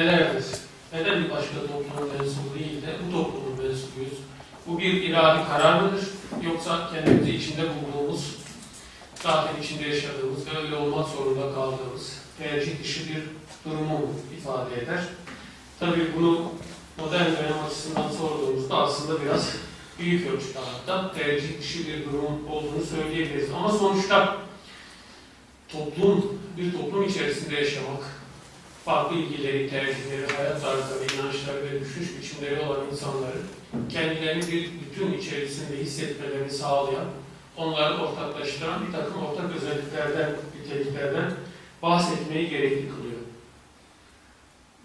nelerdir? Neden bir başka toplumun mensubu değil de bu toplumun mensubuyuz? Bu bir iradi karar mıdır? Yoksa kendimizi içinde bulduğumuz, zaten içinde yaşadığımız ve öyle olmak zorunda kaldığımız tercih dışı bir durumu mu ifade eder? Tabii bunu modern dönem açısından sorduğumuzda aslında biraz büyük ölçüde hatta tercih dışı bir durum olduğunu söyleyebiliriz. Ama sonuçta toplum, bir toplum içerisinde yaşamak, farklı ilgileri, tercihleri, hayat tarzları, inançları ve düşünüş biçimleri olan insanların kendilerini bir bütün içerisinde hissetmelerini sağlayan, onları ortaklaştıran bir takım ortak özelliklerden, niteliklerden bahsetmeyi gerekli kılıyor.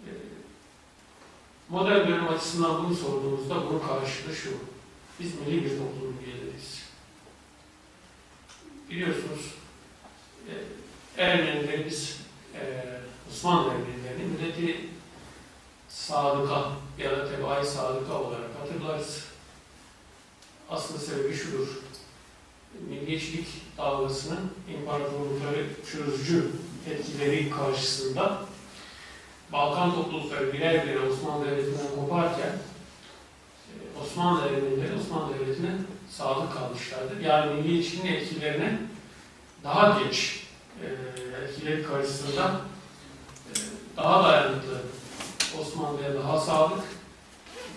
Ee, Modern dönem açısından bunu sorduğumuzda bunun karşılığı şu. Biz milli bir toplumun üyeleriyiz. Biliyorsunuz Ermenileri biz e, Osmanlı Ermenilerini milleti sadıka ya da tebai sadıka olarak hatırlarız. Aslında sebebi şudur. Milliyetçilik dalgasının imparatorlukları çözücü etkileri karşısında Balkan toplulukları birer birer Osmanlı Devleti'nden koparken Osmanlı Devleti'nde Osmanlı Devleti'ne sadık kalmışlardır. Yani milliyetçiliğin etkilerine daha geç e, etkileri karşısında e, daha dayanıklı Osmanlı'ya daha sadık,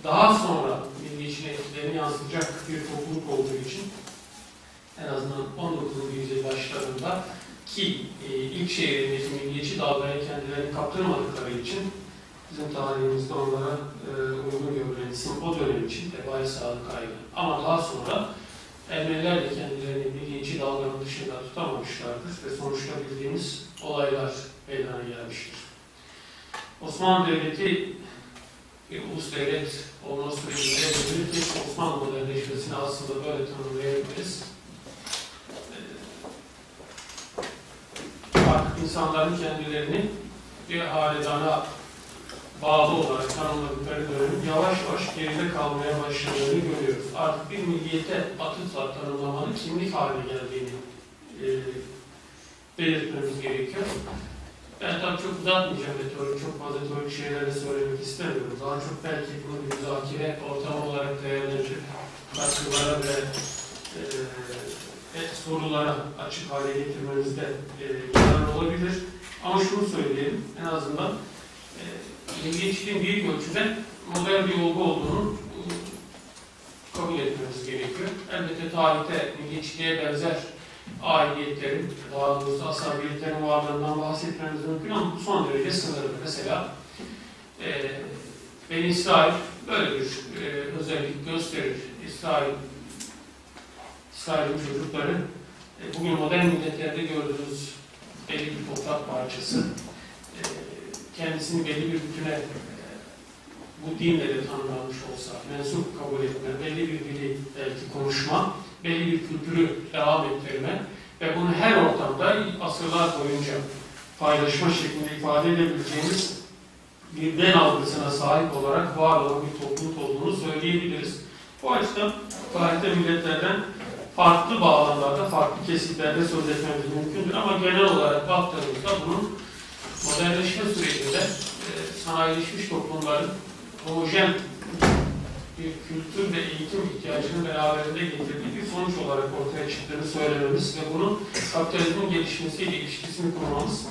daha sonra milliyetçiliğin etkilerini yansıtacak bir topluluk olduğu için en azından 19. yüzyıl başlarında ki e, ilk şehrindeki milliyetçi dalgaya kendilerini kaptırmadıkları için bizim tarihimizde onlara e, uygun görülen isim o dönem için Tebai Sadık Aygın. Ama daha sonra Ermeniler de kendilerini milliyetçi dalganın dışında tutamamışlardır ve sonuçta bildiğimiz olaylar meydana gelmiştir. Osmanlı Devleti bir ulus devlet olma sürecinde belirli Osmanlı modernleşmesini aslında böyle tanımlayabiliriz. Ee, Artık insanların kendilerini bir haledana bağlı olarak tanımladıkları dönemin yavaş yavaş geride kalmaya başladığını görüyoruz. Artık bir milliyete atıfla tanımlamanın kimlik haline geldiğini e, belirtmemiz gerekiyor. Ben tabii çok uzatmayacağım teorik, çok fazla teorik şeyler de söylemek istemiyorum. Daha çok belki bunu müzakere ortamı olarak değerlendirip katkılara ve e, e, sorulara açık hale getirmemizde e, yarar olabilir. Ama şunu söyleyelim, en azından e, milliyetçiliğin büyük ölçüde modern bir olgu olduğunu kabul etmemiz gerekiyor. Elbette tarihte milliyetçiliğe benzer aidiyetlerin, daha doğrusu asabiyetlerin varlığından bahsetmemiz mümkün ama bu son derece sınırlı. Mesela e, Beni İsrail böyle bir e, özellik gösterir. İsrail, İsrail'in çocukları e, bugün modern milletlerde gördüğümüz belli bir toprak parçası e, kendisini belli bir bütüne e, bu dinle de tanımlanmış olsa, mensup kabul etme, belli bir dili belki konuşma, belli bir kültürü devam ettirme ve bunu her ortamda asırlar boyunca paylaşma şeklinde ifade edebileceğimiz bir ben algısına sahip olarak var olan bir topluluk olduğunu söyleyebiliriz. Bu açıdan tarihte milletlerden farklı bağlamlarda, farklı kesitlerde söz etmemiz mümkündür ama genel olarak baktığımızda bunun modernleşme sürecinde e, sanayileşmiş toplumların homojen bir kültür ve eğitim ihtiyacını beraberinde getirdiği bir sonuç olarak ortaya çıktığını söylememiz ve bunun kapitalizmin gelişmesiyle ilişkisini kurmamız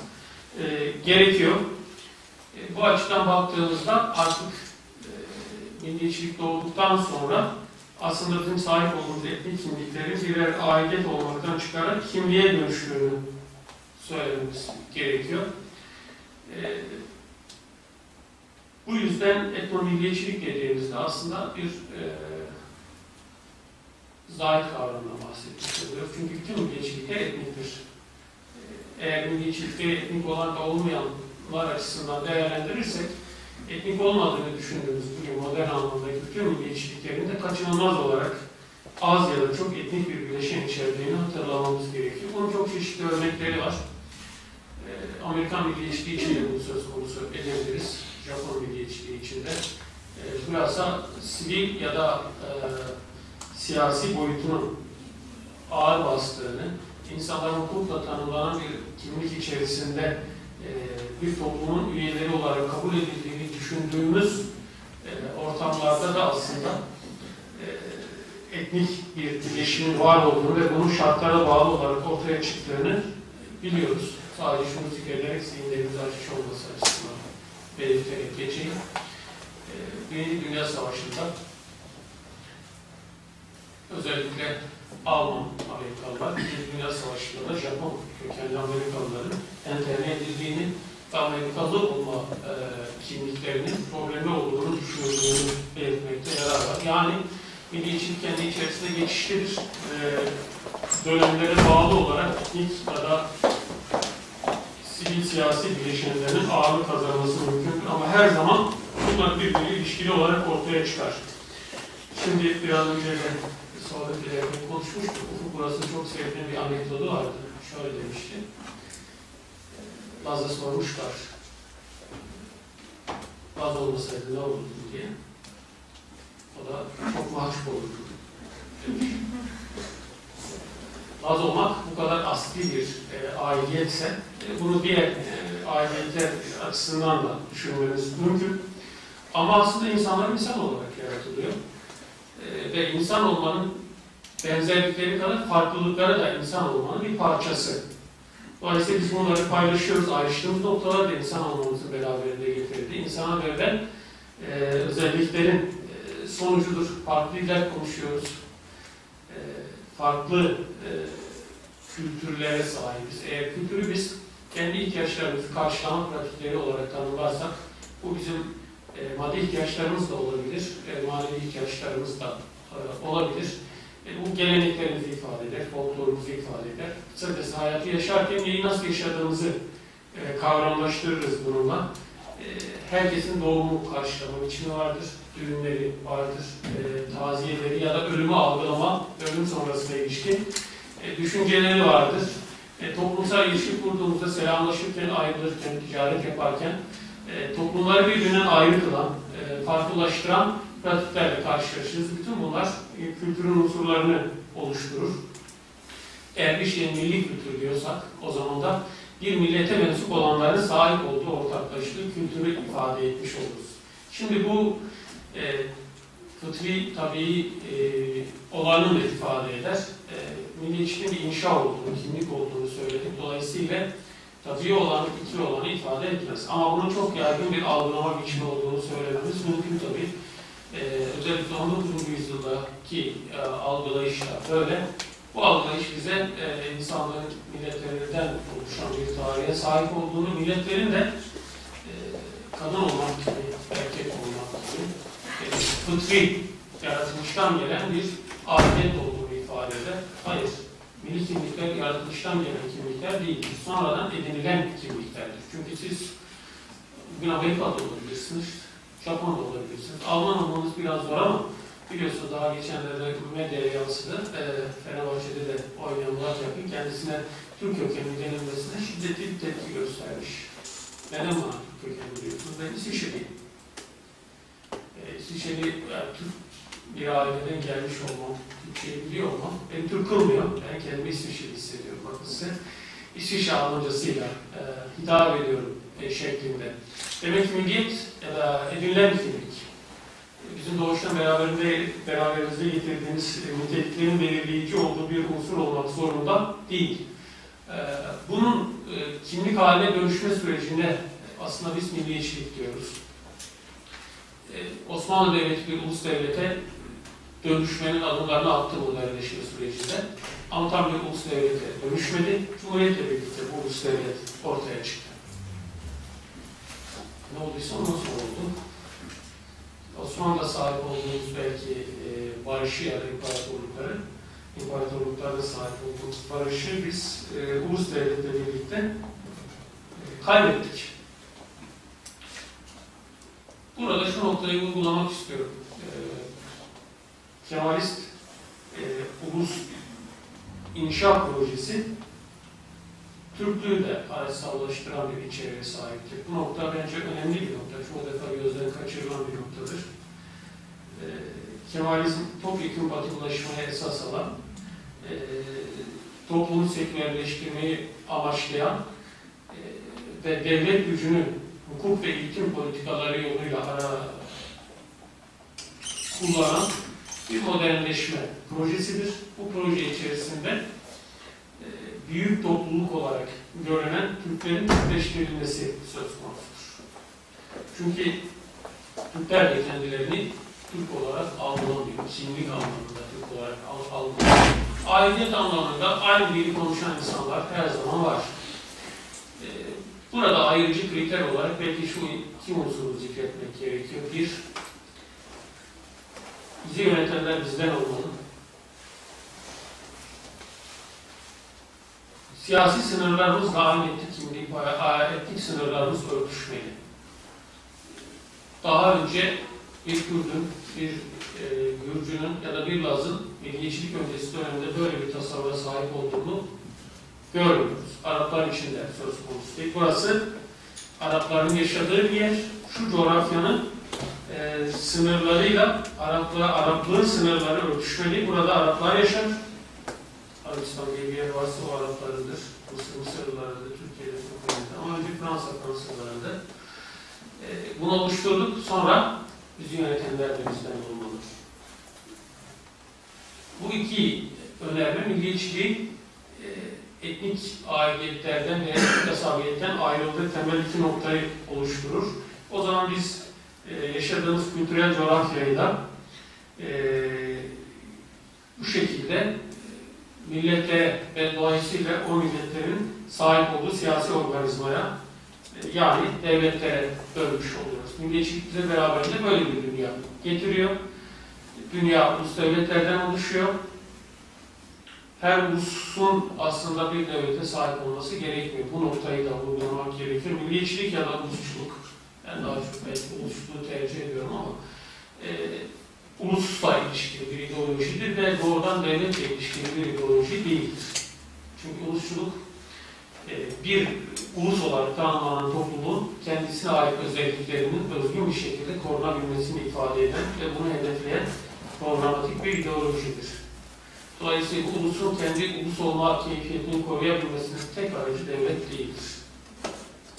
e, gerekiyor. E, bu açıdan baktığımızda artık e, milliyetçilik doğduktan sonra aslında bizim sahip olduğumuz etnik kimliklerin birer aidiyet olmaktan çıkarak kimliğe dönüştüğünü söylememiz gerekiyor. E, bu yüzden etnomilliyetçilik dediğimizde aslında bir e, zahit kavramından bahsetmiş oluyor. Çünkü bütün milliyetçilikler etniktir. E, eğer milliyetçilikleri etnik olan da olmayanlar açısından değerlendirirsek, etnik olmadığını düşündüğümüz bugün modern anlamdaki bütün milliyetçiliklerin de kaçınılmaz olarak az ya da çok etnik bir bileşen içerdiğini hatırlamamız gerekiyor. Bunun çok çeşitli örnekleri var. E, Amerikan milliyetçiliği için de bunu söz konusu edebiliriz. Japon milliyetçiliği içinde. E, sivil ya da e, siyasi boyutunun ağır bastığını, insanların hukukla tanımlanan bir kimlik içerisinde e, bir toplumun üyeleri olarak kabul edildiğini düşündüğümüz e, ortamlarda da aslında e, etnik bir birleşimin var olduğunu ve bunun şartlara bağlı olarak ortaya çıktığını biliyoruz. Sadece şunu zikrederek zihinlerimizi açmış olması açısından belirterek geçeyim. E, Birinci Dünya Savaşı'nda özellikle Alman Amerikalılar, Birinci Dünya Savaşı'nda da Japon kökenli Amerikalıların enterne edildiğini ve Amerikalı olma e, kimliklerinin problemi olduğunu düşünüldüğünü belirtmekte yarar var. Yani milliyetçilik kendi içerisinde geçişlidir. E, dönemlere bağlı olarak ilk ya sivil siyasi bileşenlerin ağırlık kazanması mümkündür ama her zaman bunlar birbiriyle ilişkili olarak ortaya çıkar. Şimdi biraz önce de sohbet ederken konuşmuştuk. Ufuk burası çok sevdiğim bir anekdotu vardı. Şöyle demişti. Laz'a sormuşlar. Laz olmasaydı ne olurdu diye. O da çok mahcup olurdu. demiş. Laz olmak bu kadar asli bir e, aidiyetse e, bunu diğer e, aidiyetler açısından da düşünmeniz mümkün. Ama aslında insanlar insan olarak yaratılıyor. E, ve insan olmanın benzerlikleri kadar farklılıkları da insan olmanın bir parçası. Dolayısıyla biz bunları paylaşıyoruz. Ayrıştığımız noktalar da insan olmamızı beraberinde getirdi. İnsana verilen e, özelliklerin e, sonucudur. Farklı konuşuyoruz. Farklı e, kültürlere sahibiz. Eğer kültürü biz kendi ihtiyaçlarımızı karşılama pratikleri olarak tanımlarsak bu bizim e, maddi ihtiyaçlarımız da olabilir, e, manevi ihtiyaçlarımız da e, olabilir. E, bu geleneklerimizi ifade eder, folklorumuzu ifade eder. Kısacası hayatı yaşarken neyi nasıl yaşadığımızı e, kavramlaştırırız bununla. E, herkesin doğumu karşılama biçimi vardır, düğünleri vardır, e, taziyeleri ya da ölümü algılama, ölüm sonrasına ilişkin e, düşünceleri vardır. E, toplumsal ilişki kurduğumuzda selamlaşırken, ayrılırken, ticaret yaparken e, toplumları birbirinden ayrı kılan, e, farklılaştıran pratiklerle karşılaşırız. Bütün bunlar e, kültürün unsurlarını oluşturur. eğer bir şeyin milli kültür diyorsak o zaman da bir millete mensup olanların sahip olduğu ortaklaştığı kültürü ifade etmiş oluruz. Şimdi bu e, fıtri, tabii e, olanı da ifade eder. E, milliyetçiliğin bir inşa olduğunu, kimlik olduğunu söyledik. Dolayısıyla tabii olan, fıtri olanı ifade etmez. Ama bunun çok yaygın bir algılama biçimi olduğunu söylememiz mümkün tabii. E, özellikle 19. yüzyıldaki e, algılayışla böyle. Bu algılayış bize e, insanların milletlerinden oluşan bir tarihe sahip olduğunu, milletlerin de e, kadın olmak erkek olmak e, fıtri, yaratılıştan gelen bir afiyet olduğunu ifade eder. Hayır, milli kimlikler yaratılıştan gelen kimlikler değildir. Sonradan edinilen kimliklerdir. Çünkü siz bugün Amerika'da olabilirsiniz, Japon'da olabilirsiniz. Alman olmanız biraz zor ama biliyorsunuz daha geçenlerde medyaya yansıdı. E, Fenerbahçe'de de oynayan Murat Yakın kendisine Türk kökenli denilmesine şiddetli bir tepki göstermiş. Neden bana Türk kökenli diyorsunuz? Ben İsviçreliyim. E, yani Türk bir aileden gelmiş olmam, Türkçeyi biliyor olmam beni Türk kılmıyor. Ben kendimi İsviçreli hissediyorum. Bakın size İsviçre Almancasıyla e, hitap ediyorum e, şeklinde. Demek ki milliyet ya da edinilen kimlik bizim doğuştan beraberinde, beraberimizde getirdiğimiz niteliklerin belirleyici olduğu bir unsur olmak zorunda değil. Ee, Bunun e, kimlik haline dönüşme sürecine aslında biz milliyetçilik diyoruz. Ee, Osmanlı Devleti bir ulus devlete dönüşmenin adımlarını attı modernleşme sürecinde. Ama tam bir ulus devlete dönüşmedi. Cumhuriyetle birlikte bu ulus devlet ortaya çıktı. Ne olduysa ondan sonra oldu. Osmanlı'da sahip olduğumuz belki e, barışı ya da imparatorlukları, imparatorluklarda sahip olduğumuz barışı biz e, ulus devletle birlikte e, kaybettik. Burada şu noktayı vurgulamak istiyorum. E, Kemalist e, ulus inşa projesi Türklüğü de araçsallaştıran bir içeriğe sahiptir. Bu nokta bence önemli bir nokta. Çoğu defa gözden kaçırılan bir noktadır. Ee, Kemalizm topyekun batılaşmaya esas alan, e, toplumu sekülerleştirmeyi amaçlayan e, ve devlet gücünü hukuk ve eğitim politikaları yoluyla ara kullanan bir modernleşme projesidir. Bu proje içerisinde e, büyük topluluk olarak görünen Türklerin Türkleştirilmesi söz konusudur. Çünkü Türkler de kendilerini Türk olarak algılamıyor. Kimlik anlamında Türk olarak al- algılamıyor. Aidiyet anlamında aynı dili konuşan insanlar her zaman var. Burada ayrıcı kriter olarak belki şu iki unsuru zikretmek gerekiyor. Bir, bizi yönetenler bizden olmalı. Siyasi sınırlarımızla aynı etnik etnik sınırlarımız örtüşmeli. Daha önce bir Kürdün, bir e, Gürcü'nün ya da bir Laz'ın milliyetçilik öncesi döneminde böyle bir tasavvura sahip olduğunu görmüyoruz. Araplar için de söz konusu değil. Burası Arapların yaşadığı bir yer. Şu coğrafyanın e, sınırlarıyla Araplığa, Araplığın sınırları örtüşmeli. Burada Araplar yaşar. Arabistan diye bir yer varsa o Araplarıdır. Mısır Mısırlılarıdır, Türkiye'de Türklerinde. Ama önce Fransa Fransızlarıdır. E, bunu oluşturduk. Sonra bizi yönetenler de bizden olmalıdır. Bu iki önerme milliyetçiliği etnik aidiyetlerden ve etnik asabiyetten ayrıldığı temel iki noktayı oluşturur. O zaman biz e, yaşadığımız kültürel coğrafyayı da e, bu şekilde e, millete ve dolayısıyla o milletlerin sahip olduğu siyasi organizmaya e, yani devletlere bölmüş oluyoruz. Milliyetçilik bize beraberinde böyle bir dünya getiriyor. Dünya ulus devletlerden oluşuyor. Her ulusun aslında bir devlete sahip olması gerekmiyor. Bu noktayı da vurgulamak gerekir. Milliyetçilik ya da ulusçuluk. Ben daha çok belki ulusçuluğu tercih ediyorum ama e, ulusla ilişkili bir ideolojidir ve doğrudan devletle ilişkili bir ideoloji değildir. Çünkü ulusçuluk e, bir ulus olarak tanımlanan topluluğun kendisine ait özelliklerinin özgün bir şekilde korunabilmesini ifade eden ve bunu hedefleyen programatik bir ideolojidir. Dolayısıyla ulusun kendi ulus olma keyfiyetini koruyabilmesinin tek aracı devlet değildir.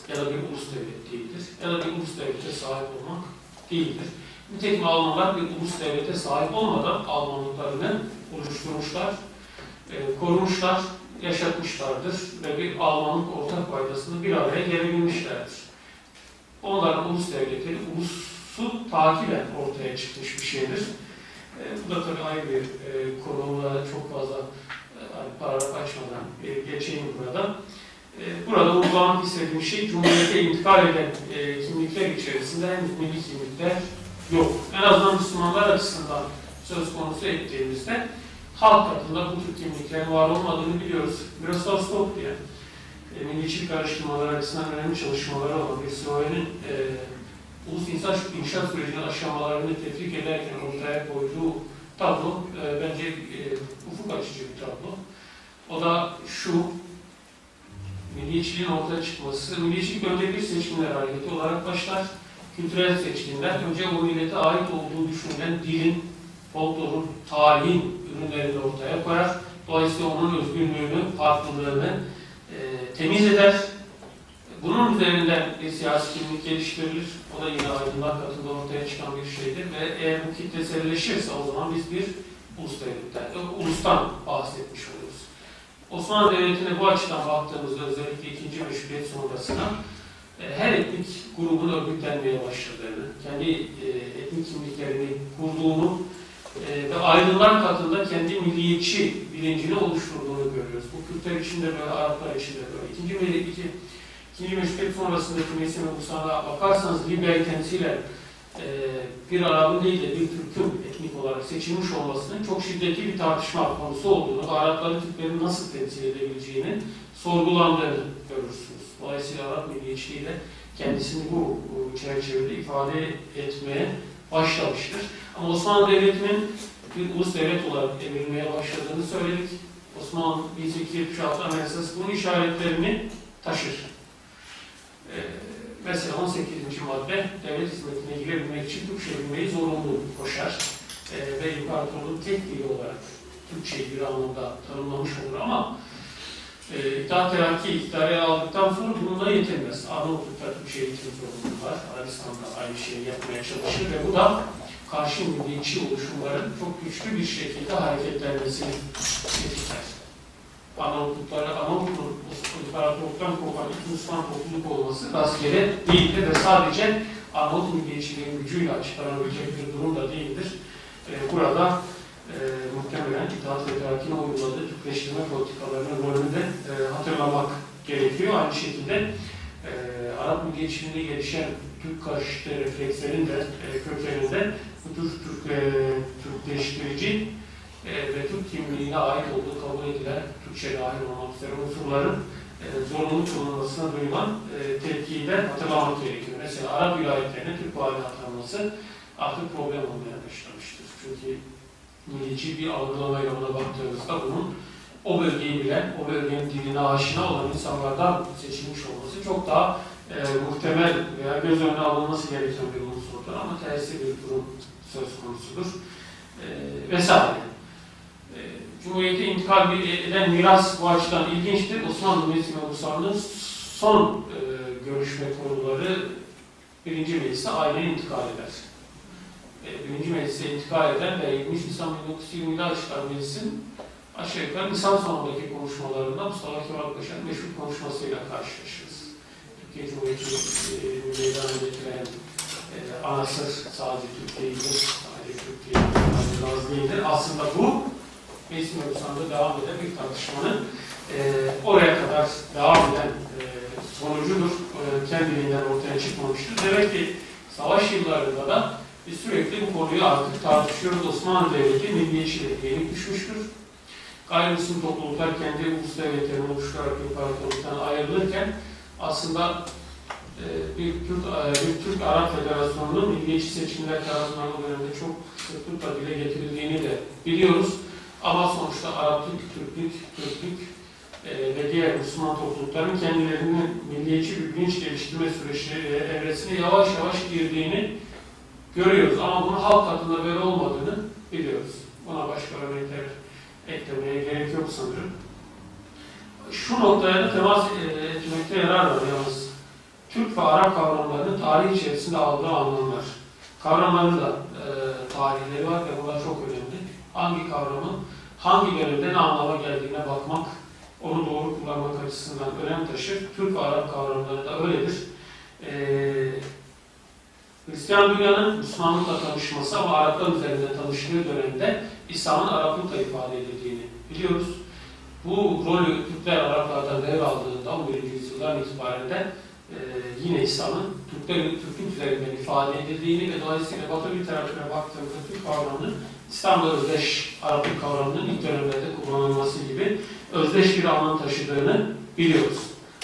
Ya da bir ulus devlet değildir. Ya da bir ulus devlete sahip olmak değildir. Nitekim Almanlar bir ulus devlete sahip olmadan Almanlıklarını oluşturmuşlar, e, korumuşlar, yaşatmışlardır ve bir Almanlık ortak faydasını bir araya gelebilmişlerdir. Onların ulus devletleri ulusu takiben ortaya çıkmış bir şeydir. E, bu da tabii ayrı bir e, konu, Buna çok fazla e, hani paragraf açmadan geçeyim burada. Burada vurgulamak istediğim şey, Cumhuriyete intikal eden kimlikler içerisinde milli kimlikler yok. En azından Müslümanlar açısından söz konusu ettiğimizde halk katında bu tür kimliklerin var olmadığını biliyoruz. Biraz Stop diye milliyetçilik araştırmaları açısından önemli çalışmaları olan bir COE'nin e, ulus inşaat, inşaat sürecinin aşamalarını tefrik ederken ortaya koyduğu tablo e, bence e, ufuk açıcı bir tablo. O da şu, milliyetçiliğin ortaya çıkması, milliyetçilik önce bir seçimler hareketi olarak başlar. Kültürel seçkinler önce o millete ait olduğu düşünülen dilin, folklorun, tarihin ürünlerini ortaya koyar. Dolayısıyla onun özgürlüğünü, farklılığını e, temiz eder. Bunun üzerinden bir siyasi kimlik geliştirilir. O da yine aydınlar katında ortaya çıkan bir şeydir ve eğer bu kitleselleşirse o zaman biz bir ulus devletten, e, ulustan bahsetmiş oluruz. Osmanlı Devleti'ne bu açıdan baktığımızda özellikle ikinci meşruiyet sonrasına e, her etnik grubun örgütlenmeye başladığını, kendi e, etnik kimliklerini kurduğunu ve aydınlar katında kendi milliyetçi bilincini oluşturduğunu görüyoruz. Bu Kürtler için de böyle, Araplar için de böyle. İkinci, ikinci meşruiyet sonrasındaki Mesih ve Musa'na bakarsanız Libya'yı temsilen e, bir Arap'ın değil de bir Türk'ün etnik olarak seçilmiş olmasının çok şiddetli bir tartışma konusu olduğunu, Arapların Türklerin nasıl temsil edebileceğini sorgulandığını görürsünüz. Dolayısıyla Arap milliyetçiliği de kendisini bu çerçevede ifade etmeye başlamıştır. Ama Osmanlı Devleti'nin bir ulus devlet olarak evrilmeye başladığını söyledik. Osmanlı 1876 Anayasası bunun işaretlerini taşır. Mesela 18. madde devlet hizmetine girebilmek için Türkçe bilmeyi zorunlu koşar. Ee, ve imparatorluğun tek dili olarak Türkçeyi bir anlamda tanımlamış olur ama e, İttihat Terakki iktidarı aldıktan sonra bununla yetinmez. Arnavutluk'ta Türkçe eğitim zorunluluğu var. Arabistan'da aynı şeyi yapmaya çalışır ve bu da karşı milliyetçi oluşumların çok güçlü bir şekilde hareketlenmesini tetikler. Arnavutlukları, Arnavutluk'un imparatorluktan kopan ilk Müslüman topluluk olması rastgele değildir ve sadece Arnavut milliyetçiliğin gücüyle açıklanabilecek bir durum da değildir. Ee, burada e, muhtemelen İttihat ve Terakki'nin uyguladığı Türkleştirme politikalarının rolünü de e, hatırlamak gerekiyor. Aynı şekilde e, Arap milliyetçiliğinde gelişen Türk karşıtı reflekslerin de e, kökeninde bu tür Türk, e, Türkleştirici e, ve Türk kimliğine ait olduğu kabul edilen Türkçe dahil olmak üzere unsurların e, zorunlu kılınmasına duyulan e, tepkiyi hatırlamak gerekiyor. Mesela Arap vilayetlerine Türk valide atanması artık problem olmaya başlamıştır. Çünkü milliyetçi bir algılamayla ona baktığımızda bunun o bölgeyi bilen, o bölgenin diline aşina olan insanlardan seçilmiş olması çok daha e, muhtemel veya göz önüne alınması gereken bir unsurdur ama tersi bir durum söz konusudur. E, vesaire. Cumhuriyete intikal eden miras bu açıdan ilginçtir. Osmanlı Meclisi Mebusanı'nın son e, görüşme konuları birinci meclise aile intikal eder. E, birinci meclise intikal eden ve 23 Nisan 1920'de açılan meclisin aşağı yukarı Nisan sonundaki konuşmalarında Mustafa Kemal Paşa'nın meşhur konuşmasıyla karşılaşırız. Türkiye Cumhuriyeti e, meydana getiren e, anasır sadece Türkiye'yidir, sadece Türkiye'yi az değildir. Aslında bu Meclis Mevzusu'nda devam eden bir tartışmanın e, oraya kadar devam eden e, sonucudur. E, kendiliğinden ortaya çıkmamıştır. Demek ki savaş yıllarında da biz sürekli bu konuyu artık tartışıyoruz. Osmanlı Devleti milliyetçiliğe yenik düşmüştür. Gayrimüslim topluluklar kendi ulus devletlerini oluşturarak imparatorluktan ayrılırken aslında e, bir Türk, e, bir Türk Arap Federasyonu'nun milliyetçi seçimler tarafından o dönemde çok sıklıkla dile getirildiğini de biliyoruz. Ama sonuçta Araplık, Türklük, Türklük e, ve diğer Müslüman toplulukların kendilerinin milliyetçi bir bilinç geliştirme süreçleri e, evresine yavaş yavaş girdiğini görüyoruz. Ama bunun halk katında böyle olmadığını biliyoruz. Buna başka örnekler eklemeye gerek yok sanırım. Şu noktaya da temas e, etmekte yarar var yalnız. Türk ve Arap kavramlarının tarih içerisinde aldığı anlamlar. Kavramların da e, tarihleri var ve bunlar çok önemli. Hangi kavramın hangi dönemde ne anlama geldiğine bakmak, onu doğru kullanmak açısından önem taşır. Türk ve Arap kavramları da öyledir. E, Hristiyan dünyanın Müslümanlıkla tanışması ama Araplar üzerinde tanıştığı dönemde İslam'ın Araplıkla ifade edildiğini biliyoruz. Bu rolü Türkler Araplardan devraldığında 11. yüzyıldan itibaren de e, yine İslam'ın Türkler, Türklük üzerinden ifade edildiğini ve dolayısıyla Batı literatürüne baktığımızda Türk kavramının İslam'da özdeş Araplık kavramının ilk dönemlerde kullanılması gibi özdeş bir anlam taşıdığını biliyoruz.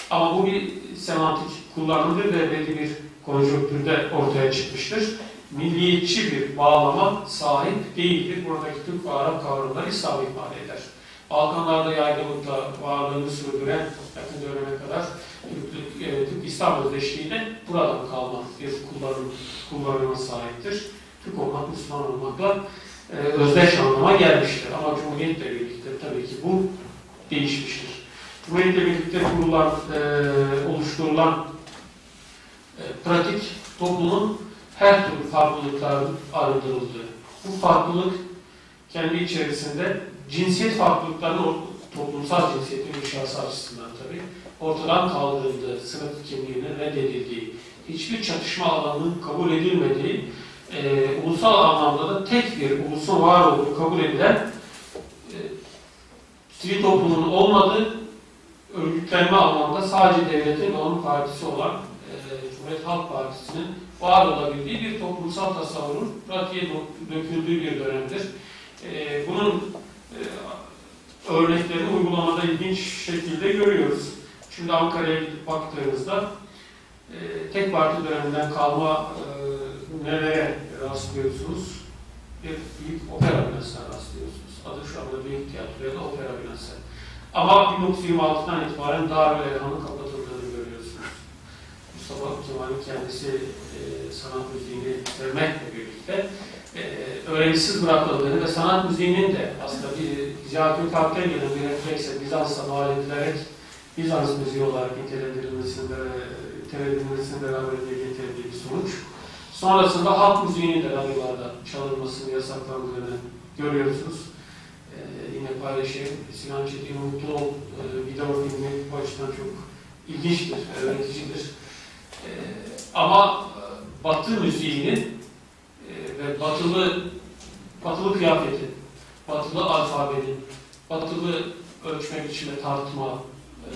Ama bu bir semantik kullanımdır ve belli bir konjonktürde ortaya çıkmıştır. Milliyetçi bir bağlama sahip değildir. Buradaki Türk ve Arap kavramları İslam'ı ifade eder. Balkanlarda yaygınlıkla varlığını sürdüren yakın döneme kadar Türk, e, Türk İslam özdeşliği de buradan kalma bir kullanım, kullanıma sahiptir. Türk olmak, Müslüman olmakla özdeş anlama gelmiştir. Ama Cumhuriyet'le birlikte tabii ki bu değişmiştir. Cumhuriyet'le birlikte kurulan, e, oluşturulan e, pratik toplumun her türlü farklılıkların arındırıldığı. Bu farklılık kendi içerisinde cinsiyet farklılıklarının toplumsal cinsiyetin inşası açısından tabii ortadan kaldırıldığı, sınıf kimliğinin reddedildiği, hiçbir çatışma alanının kabul edilmediği, e, ulusal anlamda da tek bir ulusun var olduğu kabul edilen e, sivil toplumun olmadığı örgütlenme anlamda sadece devletin ve onun partisi olan e, Cumhuriyet Halk Partisi'nin var olabildiği bir toplumsal tasavvurun pratiğe dö- döküldüğü bir dönemdir. E, bunun e, örneklerini uygulamada ilginç şekilde görüyoruz. Şimdi Ankara'ya gidip baktığınızda e, tek parti döneminden kalma e, nelere rastlıyorsunuz? Bir büyük opera binasına rastlıyorsunuz. Adı şu anda Büyük Tiyatro ya da Opera Binası. Ama 1926'dan itibaren Darül Elham'ın kapatıldığını görüyorsunuz. Mustafa Kemal'in kendisi e, sanat müziğini sevmekle birlikte e, öğrencisiz bırakıldığını ve sanat müziğinin de aslında bir Ziyaetül Kalp'ten gelen bir refleksle Bizans'a mal edilerek Bizans müziği olarak nitelendirilmesinde, nitelendirilmesini beraberinde getirdiği bir sonuç. Sonrasında halk müziğinin de radyolarda çalınmasını yasaklandığını görüyorsunuz. Ee, yine paylaşayım. Sinan Çetin Mutlu Ol e, video filmi bu açıdan çok ilginçtir, öğreticidir. Ee, ama e, Batı müziğinin e, ve batılı batılı kıyafetin, batılı alfabenin, batılı ölçme biçme tartma e,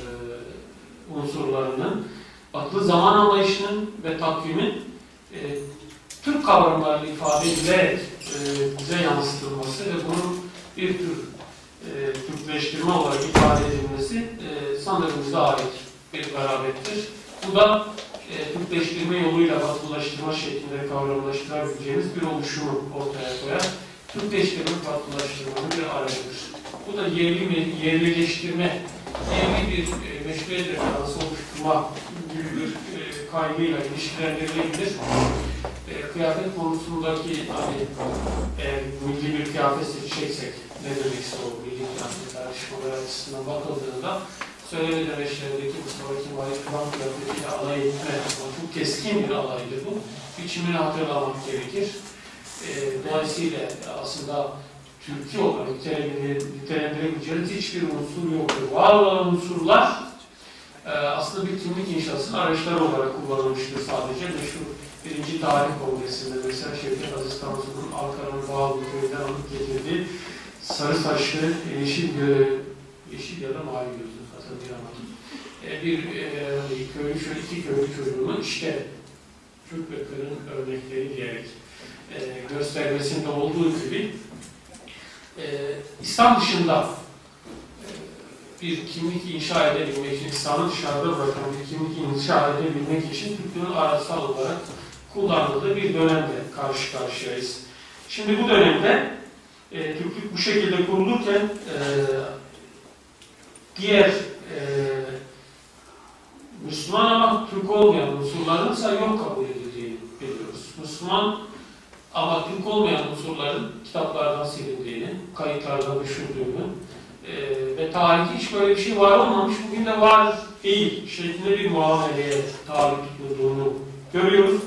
unsurlarının, batılı zaman anlayışının ve takvimin e, Türk kavramlarıyla ifade edilerek e, bize yansıtılması ve bunun bir tür e, Türkleştirme olarak ifade edilmesi e, sanırım bize ait bir garabettir. Bu da e, Türkleştirme yoluyla batılılaştırma şeklinde kavramlaştırabileceğimiz bir oluşumu ortaya koyar. Türkleştirme batılılaştırmanın bir aracıdır. Bu da yerli yerlileştirme, yerli bir e, meşruiyet referansı oluşturma gibi bir kaygıyla ilişkilendirilebilir. E, kıyafet konusundaki hani eğer milli bir kıyafet seçeceksek ne demekse o milli kıyafet tartışmaları açısından bakıldığında söyleme demeçlerindeki Mustafa Kemal'i kıvam kıyafetiyle alay etme, çok keskin bir alaydır bu. Biçimini hatırlamak gerekir. E, dolayısıyla aslında Türkiye olarak nitelendir- nitelendirebileceğiniz hiçbir unsur yoktur. Var olan unsurlar e, aslında bir kimlik inşasının araçları olarak kullanılmıştır sadece. Meşhur birinci tarih kongresinde mesela Şevket Aziz Tansu'nun Ankara'nın Bağlı köyünden alıp getirdiği sarı saçlı, yeşil, yeşil ya da mavi gözlü hatırlayamadım. E, bir e, köylü, iki köylü çocuğunu işte Türk ve Kırım örnekleri diyerek e, göstermesinde olduğu gibi e, İslam dışında bir kimlik inşa edebilmek için, İslam'ı dışarıda bırakan bir kimlik inşa edebilmek için Türklüğün araçsal olarak kullanıldığı bir dönemde karşı karşıyayız. Şimdi bu dönemde e, Türklük bu şekilde kurulurken e, diğer e, Müslüman ama Türk olmayan unsurların ise yok kabul edildiğini biliyoruz. Müslüman ama Türk olmayan unsurların kitaplardan silindiğini, kayıtlardan düşürdüğünü, tarihte hiç böyle bir şey var olmamış, bugün de var değil şeklinde bir muameleye tabi tutulduğunu görüyoruz.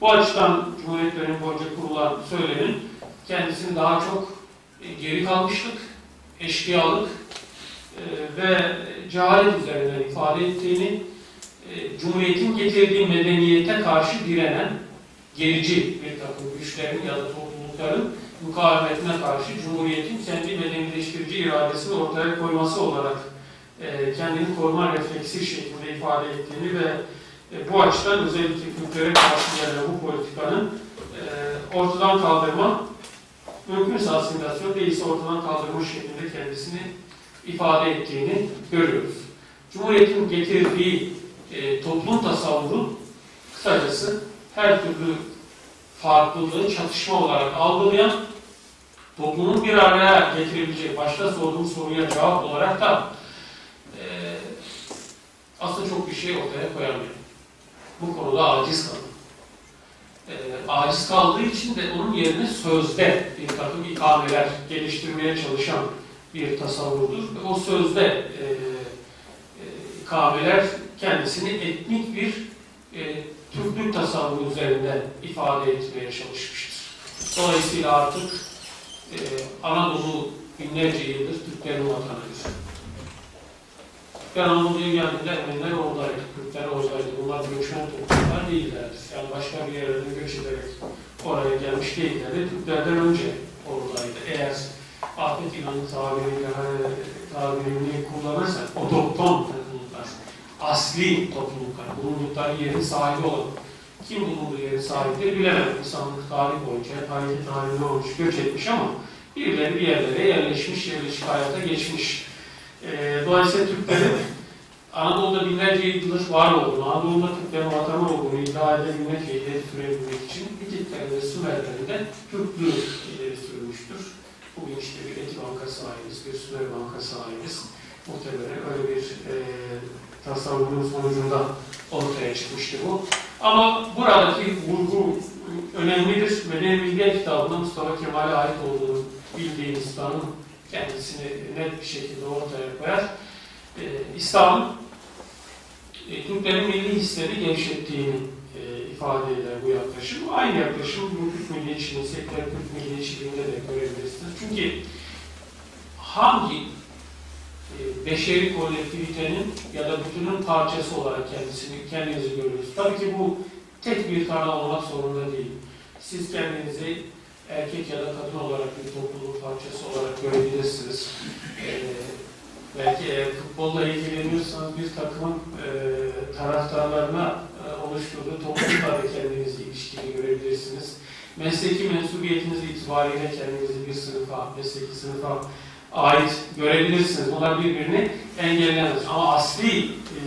Bu açıdan Cumhuriyet dönemi boyunca kurulan söylemin kendisini daha çok e, geri kalmışlık, eşkıyalık e, ve cehalet üzerinden ifade ettiğini, e, Cumhuriyet'in getirdiği medeniyete karşı direnen gerici bir takım güçlerin ya da toplulukların mukavemetine karşı Cumhuriyet'in kendi medenileştirici iradesini ortaya koyması olarak e, kendini koruma refleksi şeklinde ifade ettiğini ve e, bu açıdan özellikle Kürtlere karşı gelen bu politikanın e, ortadan kaldırma, mümkünse asimilasyon değilse ortadan kaldırma şeklinde kendisini ifade ettiğini görüyoruz. Cumhuriyet'in getirdiği e, toplum tasavvuru kısacası her türlü farklılığı çatışma olarak algılayan, toplumun bir araya getirebileceği, başta sorduğum soruya cevap olarak da e, aslında çok bir şey ortaya koyamıyor. Bu konuda aciz kaldı. E, aciz kaldığı için de onun yerine sözde bir takım ikameler geliştirmeye çalışan bir tasavvurdur. O sözde e, e, ikameler kendisini etnik bir e, Türklük tasavvuru üzerinden ifade etmeye çalışmıştır. Dolayısıyla artık e, Anadolu binlerce yıldır Türklerin vatanıdır. Ben Anadolu'ya geldiğimde Ermeniler oradaydı, Kürtler oradaydı. Bunlar göçmen toplumlar değillerdi. Yani başka bir yerden göç ederek oraya gelmiş değillerdi. Türklerden önce oradaydı. Eğer Ahmet İnan'ın tabirini, tabirini kullanırsak, otokton topluluklar, asli topluluklar, bulundukları yerin sahibi olan, kim bulunduğu yerin sahibidir bilemem. İnsanlık tarihi boyunca hareket halinde olmuş, göç etmiş ama birileri bir yerlere yerleşmiş, yerleşik hayata geçmiş. E, dolayısıyla Türklerin Anadolu'da binlerce yıldır var olduğunu, Anadolu'da Türklerin vatanı olduğunu iddia edebilmek ve ileri sürebilmek için Hititlerin ve Sümerlerin de Türklüğü ileri sürmüştür. Bugün işte bir Eti Banka sahibiz, bir Sümer Banka sahibiz. Muhtemelen öyle bir e, tasavvurun sonucunda ortaya çıkmıştı bu. Ama buradaki vurgu önemlidir. Medeni Milliyet kitabında Mustafa Kemal'e ait olduğunu bildiğiniz İslam'ın kendisini net bir şekilde ortaya koyar. Ee, İslam e, Türklerin milli hisleri gevşettiğini e, ifade eder bu yaklaşım. Aynı yaklaşım bu Türk milliyetçiliği, seküler Türk milliyetçiliğinde de görebilirsiniz. Çünkü hangi beşeri kolektivitenin ya da bütünün parçası olarak kendisini kendinizi görüyorsunuz. Tabii ki bu tek bir kanal olmak zorunda değil. Siz kendinizi erkek ya da kadın olarak bir topluluğun parçası olarak görebilirsiniz. Ee, belki eğer futbolla ilgileniyorsanız bir takımın e, taraftarlarına e, oluşturduğu toplulukla da kendinizi ilişkili görebilirsiniz. Mesleki mensubiyetiniz itibariyle kendinizi bir sınıfa, mesleki sınıfa ait görebilirsiniz. Bunlar birbirini engellemez. Ama asli, e,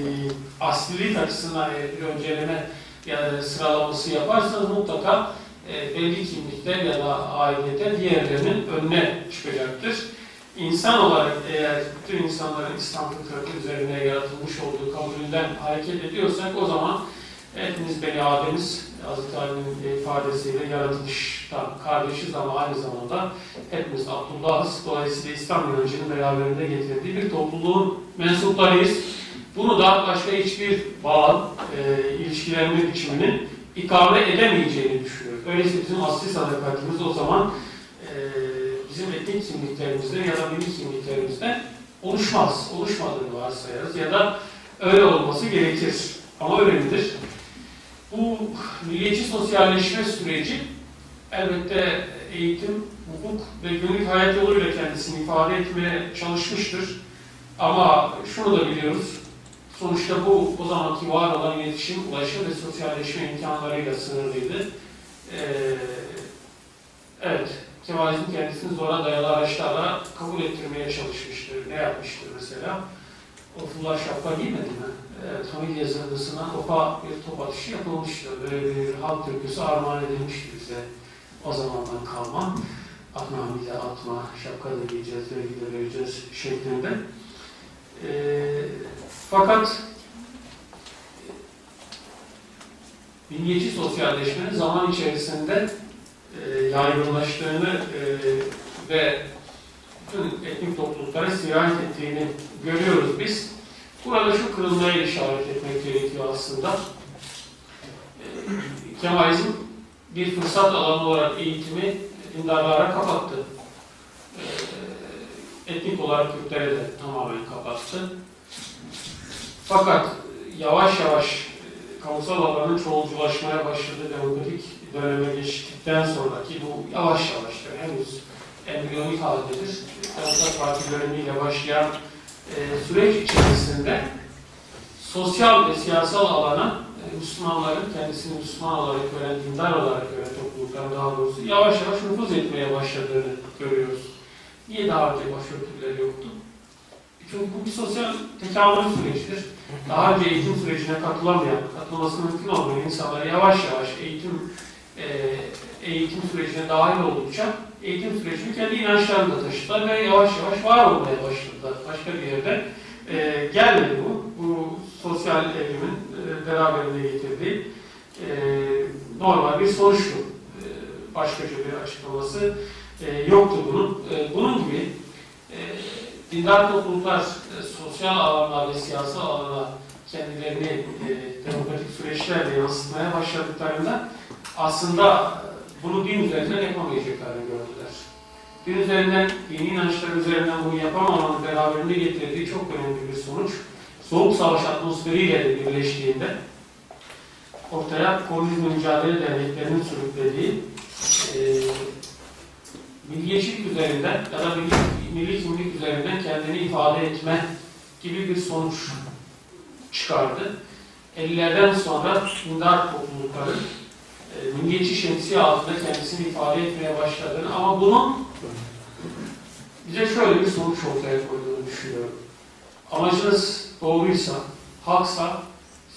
aslilik açısından bir önceleme ya da sıralaması yaparsanız mutlaka e, belli kimlikler ya da ailede diğerlerinin önüne çıkacaktır. İnsan olarak eğer bütün insanların İslam fıtratı üzerine yaratılmış olduğu kabulünden hareket ediyorsak o zaman hepimiz Beni Adem'iz, Hazreti Ali'nin ifadesiyle yaratılıştan kardeşiz ama aynı zamanda hepimiz Abdullah'ız. Dolayısıyla İslam inancının beraberinde getirdiği bir topluluğun mensuplarıyız. Bunu da başka hiçbir bağ, e, ilişkilenme biçiminin ikame edemeyeceğini düşünüyoruz. Öyleyse bizim asli sadakatimiz o zaman e, bizim etnik kimliklerimizde ya da milli kimliklerimizde oluşmaz. Oluşmadığını varsayarız ya da öyle olması gerekir. Ama öyle midir? Bu milliyetçi sosyalleşme süreci elbette eğitim, hukuk ve günlük hayat yoluyla kendisini ifade etmeye çalışmıştır. Ama şunu da biliyoruz, sonuçta bu o zamanki var olan iletişim, ulaşım ve sosyalleşme imkanlarıyla sınırlıydı. Ee, evet, Kemalizm kendisini zora dayalı araçlarla kabul ettirmeye çalışmıştır. Ne yapmıştır mesela? Ofullah şapka giymedi mi? Evet, Hamid yazılısına opa bir top atışı yapılmıştı. Böyle bir halk türküsü armağan edilmişti bize o zamandan kalma. Atma Hamid'e atma, şapka da giyeceğiz, vergi de vereceğiz şeklinde. Ee, fakat milliyetçi sosyalleşmenin zaman içerisinde e, yaygınlaştığını e, ve bütün etnik topluluklara sirayet ettiğini görüyoruz biz. Burada şu kırılmaya işaret etmek gerekiyor aslında. Ee, Kemalizm bir fırsat alanı olarak eğitimi dindarlara kapattı. Ee, Etnik olarak Kürtlere de tamamen kapattı. Fakat yavaş yavaş e, kamusal alanın çoğulculaşmaya başladığı demokratik döneme geçtikten sonraki bu yavaş yavaştır. Henüz embriyonik haldedir. Demokrat Parti dönemiyle başlayan e, süreç içerisinde sosyal ve siyasal alana e, Müslümanların kendisini Müslüman olarak gören, dindar olarak gören toplulukların daha doğrusu yavaş yavaş nüfuz etmeye başladığını görüyoruz. Niye daha önce başörtüleri yoktu? Çünkü bu bir sosyal tekamül sürecidir. Daha önce eğitim sürecine katılamayan, katılması mümkün olmayan insanlara yavaş yavaş eğitim e, eğitim sürecine dahil oldukça eğitim sürecini kendi inançlarını da taşıdılar ve yavaş yavaş var olmaya başladılar. Başka bir yerde e, gelmedi bu. Bu sosyal evrimin e, beraberinde getirdiği e, normal bir sonuçtu. E, başkaca bir açıklaması e, yoktu bunun. E, bunun gibi e, dindar topluluklar e, sosyal alanlar ve siyasal alana kendilerini e, demokratik süreçlerle yansıtmaya başladıklarında aslında bunu din üzerinden yapamayacaklarını gördüler. Din üzerinden, dini inançlar üzerinden bunu yapamamanın beraberinde getirdiği çok önemli bir sonuç. Soğuk savaş atmosferiyle de birleştiğinde ortaya komünizm mücadele derneklerinin sürüklediği e, milliyetçilik üzerinden ya da milli, milli kimlik üzerinden kendini ifade etme gibi bir sonuç çıkardı. 50'lerden sonra dindar toplulukların e, milliyetçi şemsiye altında kendisini ifade etmeye başladığını ama bunun bize şöyle bir sonuç ortaya koyduğunu düşünüyorum. Amacınız doğruysa, haksa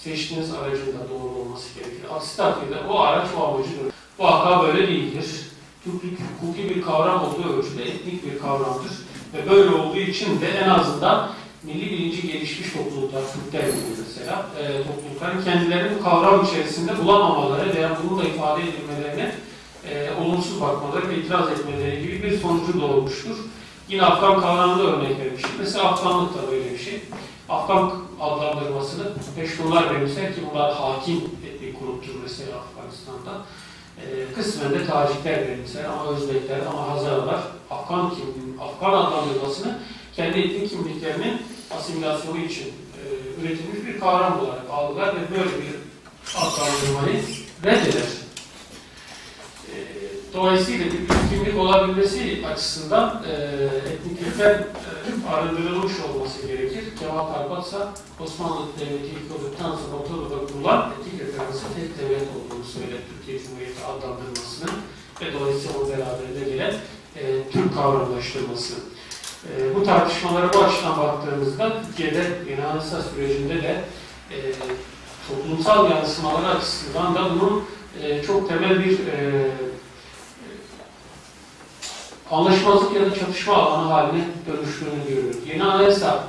seçtiğiniz aracın da doğru olması gerekir. Aksi takdirde o araç o amacı görür. Bu haka böyle değildir. Türklük hukuki bir kavram olduğu ölçüde etnik bir kavramdır. Ve böyle olduğu için de en azından milli bilinci gelişmiş topluluklar, Türkler gibi mesela, e, toplulukların kendilerini kavram içerisinde bulamamaları veya bunu da ifade edilmelerine e, olumsuz bakmaları ve itiraz etmeleri gibi bir sonucu doğurmuştur. Yine Afgan kavramında örnek vermiştim. Mesela Afganlık da böyle bir şey. Afgan adlandırmasını Peştunlar benimser ki bunlar hakim etnik gruptur mesela Afganistan'da. E, kısmen de Tacikler benimser ama Özbekler ama Hazarlar Afgan, kim, Afgan adlandırmasını kendi etnik kimliklerinin asimilasyonu için e, üretilmiş bir kavram olarak aldılar ve böyle bir adlandırmayı reddeder. E, dolayısıyla bir kimlik olabilmesi açısından e, etniklikten e, arındırılmış olması gerekir. Cevap Arbatsa Osmanlı Devleti ilk olduktan sonra Otobü'de kurulan etnik referansı tek devlet olduğunu söyler Türkiye Cumhuriyeti adlandırmasının ve dolayısıyla o beraberinde gelen e, Türk kavramlaştırması. E, bu tartışmalara bu açıdan baktığımızda Türkiye'de yeni anayasa sürecinde de e, toplumsal yansımaları açısından da bunun e, çok temel bir e, anlaşmazlık ya da çatışma alanı haline dönüştüğünü görüyoruz. Yeni anayasa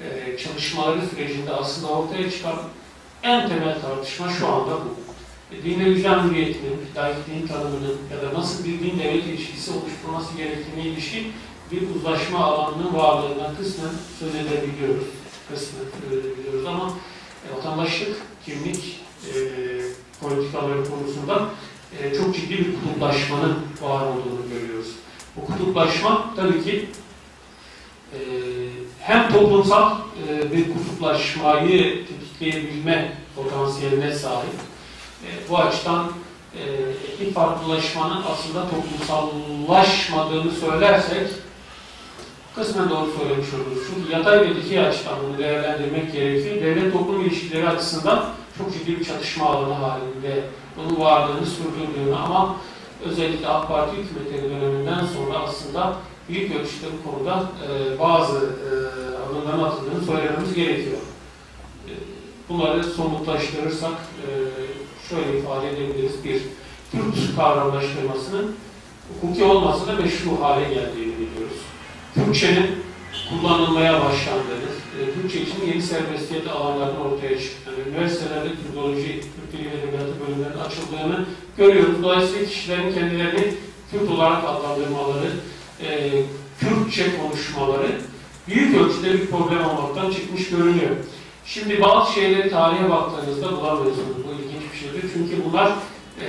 e, çalışmaları sürecinde aslında ortaya çıkan en temel tartışma şu anda bu. E, din ve vicdan hürriyetinin, tanımının ya da nasıl bir din devlet ilişkisi oluşturması gerektiğine ilişkin bir uzlaşma alanının varlığından kısmen söz edebiliyoruz. Kısmen söz edebiliyoruz ama e, vatandaşlık, kimlik e, politikaları konusunda e, çok ciddi bir kutuplaşmanın var olduğunu görüyoruz. Bu kutuplaşma tabii ki e, hem toplumsal e, bir kutuplaşmayı tetikleyebilme potansiyeline sahip. E, bu açıdan e, etnik farklılaşmanın aslında toplumsallaşmadığını söylersek kısmen doğru söylemiş oluruz. Çünkü yatay ve dikey açıdan bunu değerlendirmek gerekir. Devlet toplum ilişkileri açısından çok ciddi bir çatışma alanı halinde bunun varlığını sürdürdüğünü ama özellikle AK Parti hükümetleri döneminden sonra aslında büyük ölçüde bu konuda e, bazı e, adımların atıldığını söylememiz gerekiyor. E, bunları somutlaştırırsak e, şöyle ifade edebiliriz. Bir, Türk kavramlaştırmasının hukuki olmasa da meşru hale biliyoruz. Türkçenin kullanılmaya başlandığını, e, Türkçe için yeni serbestiyet alanlarının ortaya çıktığını, üniversitelerde Türkoloji, Türk Dili ve Edebiyatı bölümlerinin açıldığını görüyoruz. Dolayısıyla kişilerin kendilerini Türk olarak adlandırmaları, e, Kürtçe konuşmaları büyük ölçüde bir problem olmaktan çıkmış görünüyor. Şimdi bazı şeyleri tarihe baktığınızda bulamıyorsunuz. Bu ilginç bir şeydir. Çünkü bunlar e,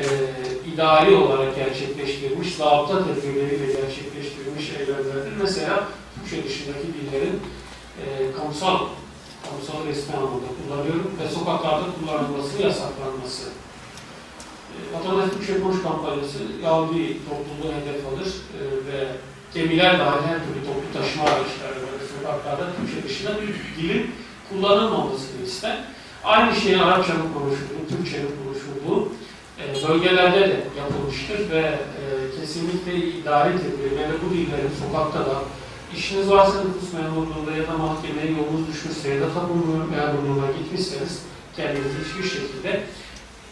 idari olarak gerçekleştirilmiş, zabıta tedbirleriyle gerçekleştirilmiş eylemlerdir. Mesela Türkçe dışındaki dillerin e, kamusal, kamusal resmi anlamda kullanıyorum ve sokaklarda kullanılması, yasaklanması. E, Vatandaş Türkçe Konuş kampanyası Yahudi topluluğu hedef alır e, ve gemiler dahil her türlü toplu taşıma araçları ve sokaklarda Türkçe dışında bir dilin kullanılmamasını ister. Aynı şeyin Arapçanın konuşulduğu, Türkçenin konuşulduğu bölgelerde de yapılmıştır ve e, kesinlikle idari tedbir ve bu dillerin sokakta da işiniz varsa nüfus memurluğunda ya da mahkemeye yolunuz düşmüşse ya da tapu memurluğuna gitmişseniz kendinizi hiçbir şekilde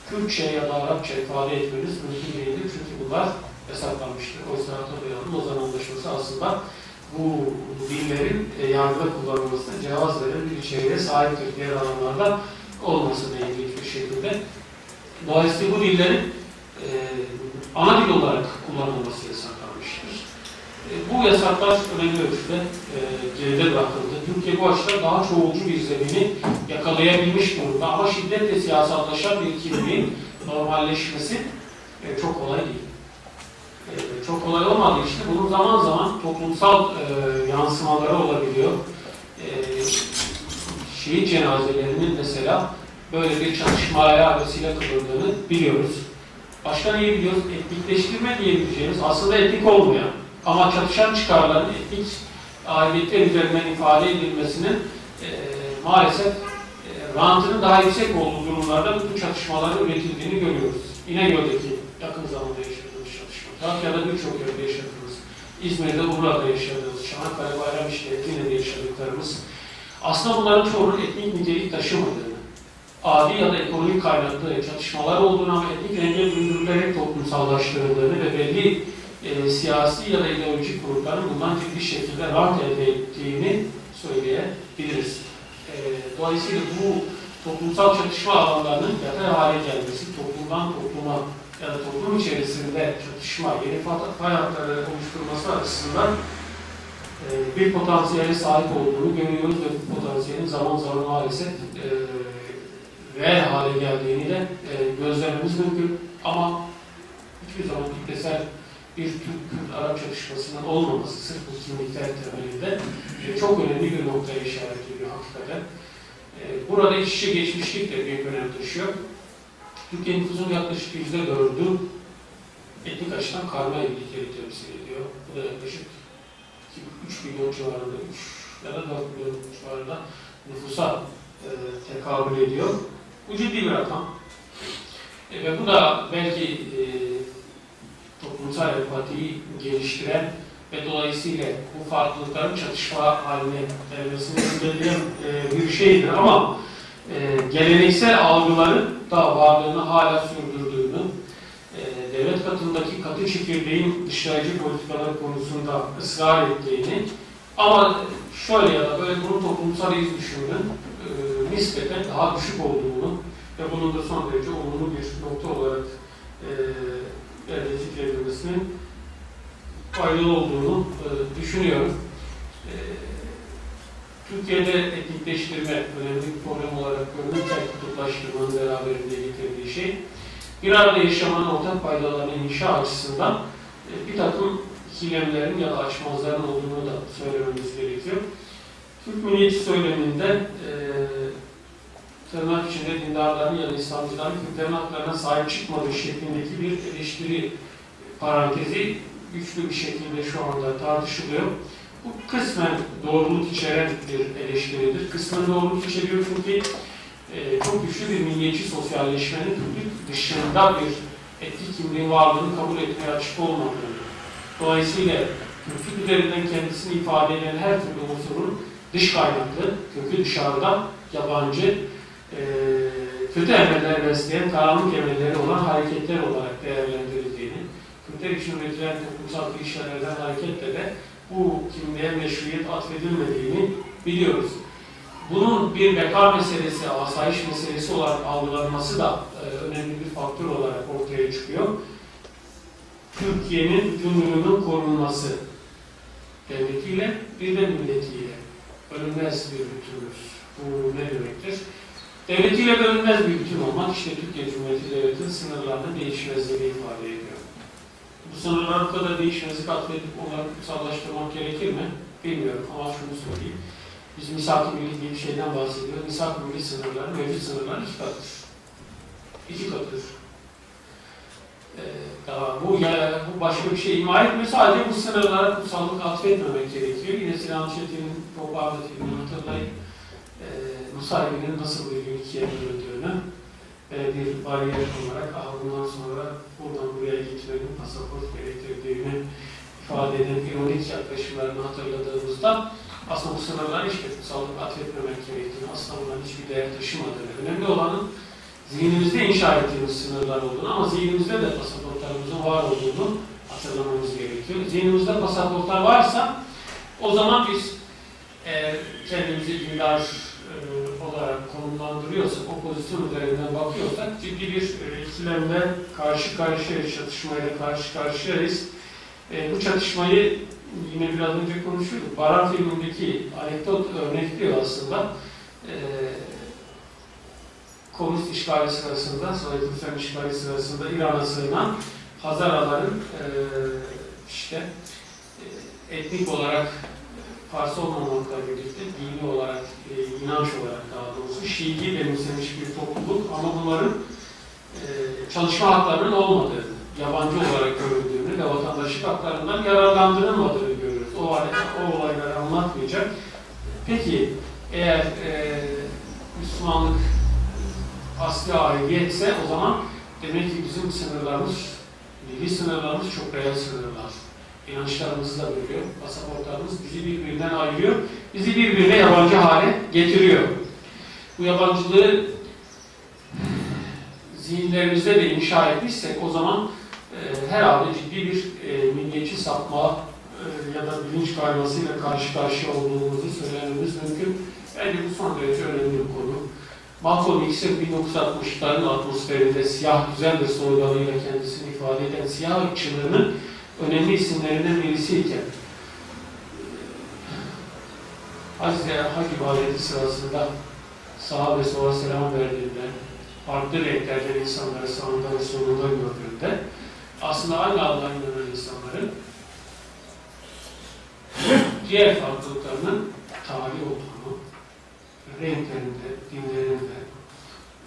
Kürtçe ya da Arapça ifade etmeniz mümkün değildir. Çünkü bunlar yasaklanmıştır. Oysa hatırlayalım Lozan Anlaşması aslında bu dillerin e, yargıda kullanılmasına cevaz veren bir içeriğe sahiptir. Diğer alanlarda olmasına ilgili bir şekilde. Dolayısıyla bu dillerin e, ana dil olarak kullanılması yasaklanmıştır. E, bu yasaklar önemli ölçüde e, geride bırakıldı. Türkiye bu açıdan daha çoğulcu bir zemini yakalayabilmiş durumda ama şiddetle siyasallaşan bir kimliğin normalleşmesi e, çok kolay değil. E, çok kolay olmadığı için bunun zaman zaman toplumsal e, yansımaları olabiliyor. E, şehit cenazelerinin mesela böyle bir çatışmaya vesile kıldığını biliyoruz. Başka neyi biliyoruz? Etnikleştirme diyebileceğimiz aslında etnik olmayan ama çatışan çıkarların etnik aidiyetler üzerinden ifade edilmesinin e, maalesef e, rantının daha yüksek olduğu durumlarda bu çatışmaların üretildiğini görüyoruz. İnegöl'deki yakın zamanda yaşadığımız çatışma, Trakya'da birçok yerde yaşadığımız, İzmir'de Urla'da yaşadığımız, Çanakkale Bayram işte Edirne'de yaşadıklarımız aslında bunların çoğunun etnik nitelik taşımadığını, adi ya da ekonomik kaynaklı çatışmalar olduğunu ama etnik renge büründürülerek toplumsallaştırıldığını ve belli e, siyasi ya da ideolojik grupların bundan ciddi şekilde rant elde ettiğini söyleyebiliriz. E, dolayısıyla bu toplumsal çatışma alanlarının yatay hale gelmesi, toplumdan topluma ya da toplum içerisinde çatışma, yeni fay hatları oluşturması açısından e, bir potansiyele sahip olduğunu görüyoruz ve bu potansiyelin zaman zaman maalesef e, reel hale geldiğini de e, gözlememiz mümkün. Ama hiçbir zaman kitlesel bir Türk-Kürt-Arap çatışmasının olmaması sırf bu kimlikler temelinde e, çok önemli bir noktaya işaret ediyor hakikaten. E, burada iç içe geçmişlik de büyük önem taşıyor. Türkiye nüfusunun yaklaşık yüzde dördü etnik açıdan karma evlilikleri temsil ediyor. Bu da yaklaşık 3 milyon civarında, 3 ya da 4 milyon civarında nüfusa e, tekabül ediyor. Bu ciddi bir rakam. E, ve bu da belki e, toplumsal empatiyi geliştiren ve dolayısıyla bu farklılıkların çatışma haline gelmesini engelleyen e, bir şeydir ama e, geleneksel algıların da varlığını hala sürdürdüğünü, e, devlet katındaki katı çekirdeğin dışlayıcı politikalar konusunda ısrar ettiğini ama şöyle ya da böyle bunun toplumsal iz düşümünün e, nispeten daha düşük olduğunu ve bunun da son derece olumlu bir nokta olarak e, elde zikredilmesinin faydalı olduğunu e, düşünüyorum. E, Türkiye'de etnikleştirme önemli bir problem olarak görünürken kutuplaştırmanın beraberinde getirdiği şey, bir arada yaşamanın ortak faydalarının inşa açısından e, bir takım ikilemlerin ya da açmazların olduğunu da söylememiz gerekiyor. Türk milliyetçi söyleminde e, tırnak içinde dindarların ya da İslamcıların Kürtlerin sahip çıkmadığı şeklindeki bir eleştiri parantezi güçlü bir şekilde şu anda tartışılıyor. Bu kısmen doğruluk içeren bir eleştiridir. Kısmen doğruluk içeriyor çünkü e, çok güçlü bir milliyetçi sosyalleşmenin Kürtlük dışında bir etnik kimliğin varlığını kabul etmeye açık olmadığını, dolayısıyla Kürtlük üzerinden kendisini ifade eden her türlü unsurun dış kaynaklı, kökü dışarıda, yabancı, e, kötü emeller besleyen karanlık emelleri olan hareketler olarak değerlendirildiğini, Kürtler için üretilen toplumsal klişelerden hareketle de bu kimliğe meşruiyet atfedilmediğini biliyoruz. Bunun bir beka meselesi, asayiş meselesi olarak algılanması da e, önemli bir faktör olarak ortaya çıkıyor. Türkiye'nin gümrüğünün korunması, devletiyle bir de milletiyle bölünmez bir bütünüz. Bu ne demektir? Devletiyle bölünmez bir bütün olmak işte Türkiye Cumhuriyeti Devleti'nin sınırlarının değişmezliğini ifade ediyor. Bu sınırlar bu kadar değişmezlik atfedip onları kutsallaştırmak gerekir mi? Bilmiyorum ama şunu söyleyeyim. Biz misak-ı milli diye bir şeyden bahsediyoruz. Misak-ı milli sınırları, mevcut sınırlar iki katıdır. İki katıdır. Ee, daha bu, ya, bu başka bir şey ima etmiyor. Sadece bu sınırlara kutsallık atfetmemek gerekiyor. Yine Sinan Çetin'in Proparda filmini hatırlayın. Ee, Musaybi'nin nasıl bir ülkeye bölündüğünü e, bir bariyer olarak ah, bundan sonra buradan buraya gitmenin pasaport gerektirdiğini ifade eden ironik yaklaşımlarını hatırladığımızda aslında bu sınırlar hiçbir kutsallık atfetmemek gerektiğini, aslında bunların hiçbir değer taşımadığını, önemli olanın zihnimizde inşa ettiğimiz sınırlar olduğunu ama zihnimizde de pasaportlarımızın var olduğunu hatırlamamız gerekiyor. Zihnimizde pasaportlar varsa o zaman biz eğer kendimizi dindar e, olarak konumlandırıyorsak, o pozisyon üzerinden bakıyorsak ciddi bir e, ikilemle karşı karşıyayız, çatışmayla karşı karşıyayız. E, bu çatışmayı yine biraz önce konuşuyorduk. Baran filmindeki anekdot örnekliyor aslında. E, komünist işgali sırasında, Sovyet Rusya işgali sırasında İran'a sığınan Hazaraların e, işte e, etnik olarak Farsı olmamakla birlikte dini olarak, e, inanç olarak daha doğrusu Şii'yi benimsemiş bir topluluk ama bunların e, çalışma haklarının olmadığını, yabancı olarak görüldüğünü ve vatandaşlık haklarından yararlandırılmadığını görüyoruz. O, o olayları anlatmayacak. Peki eğer e, Müslümanlık asli aidiyetse o zaman demek ki bizim sınırlarımız, milli sınırlarımız çok reel sınırlar. İnançlarımızı da bölüyor, pasaportlarımız bizi birbirinden ayırıyor, bizi birbirine yabancı hale getiriyor. Bu yabancılığı zihinlerimizde de inşa etmişsek o zaman e, herhalde ciddi bir e, milliyetçi sapma e, ya da bilinç kaymasıyla karşı karşıya olduğumuzu söylememiz mümkün. Bence bu son derece önemli bir konu. Malcolm X'in 1960'ların atmosferinde siyah güzel bir sloganıyla kendisini ifade eden siyah ırkçılığının önemli isimlerinden birisiyken Hazreti Hac ibadeti sırasında sahabe sonra selam verdiğinde farklı renklerden insanları sağında ve solunda gördüğünde aslında aynı Allah'a inanan insanların diğer farklılıklarının tarihi olduğunu, renklerinde, dinlerinde,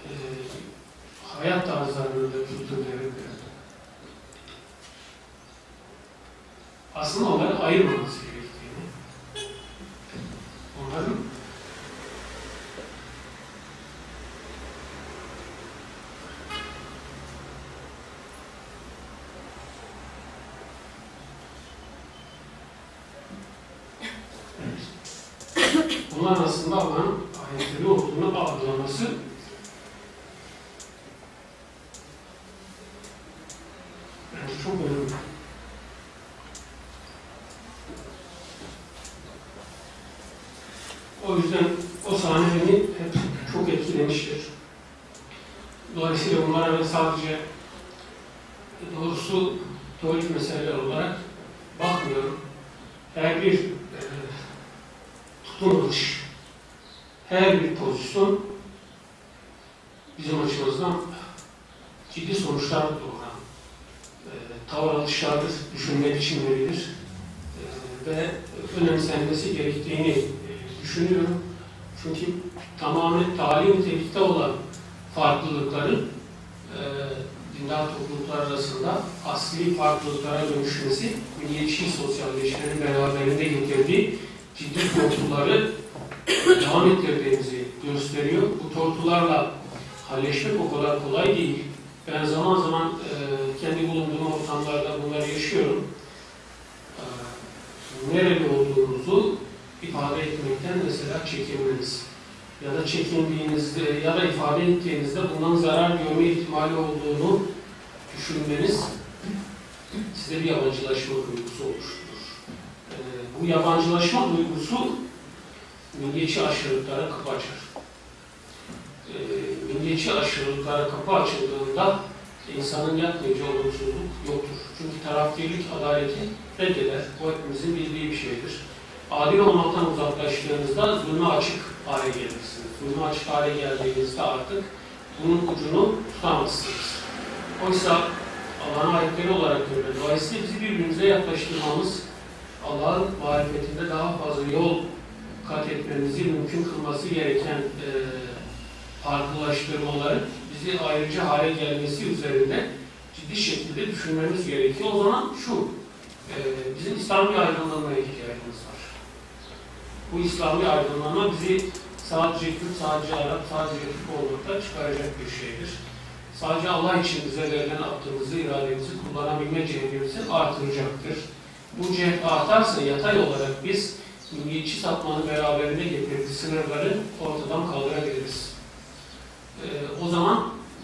e, hayat tarzlarında, kültürlerinde. Aslında onları ayırmaması gerektiğini,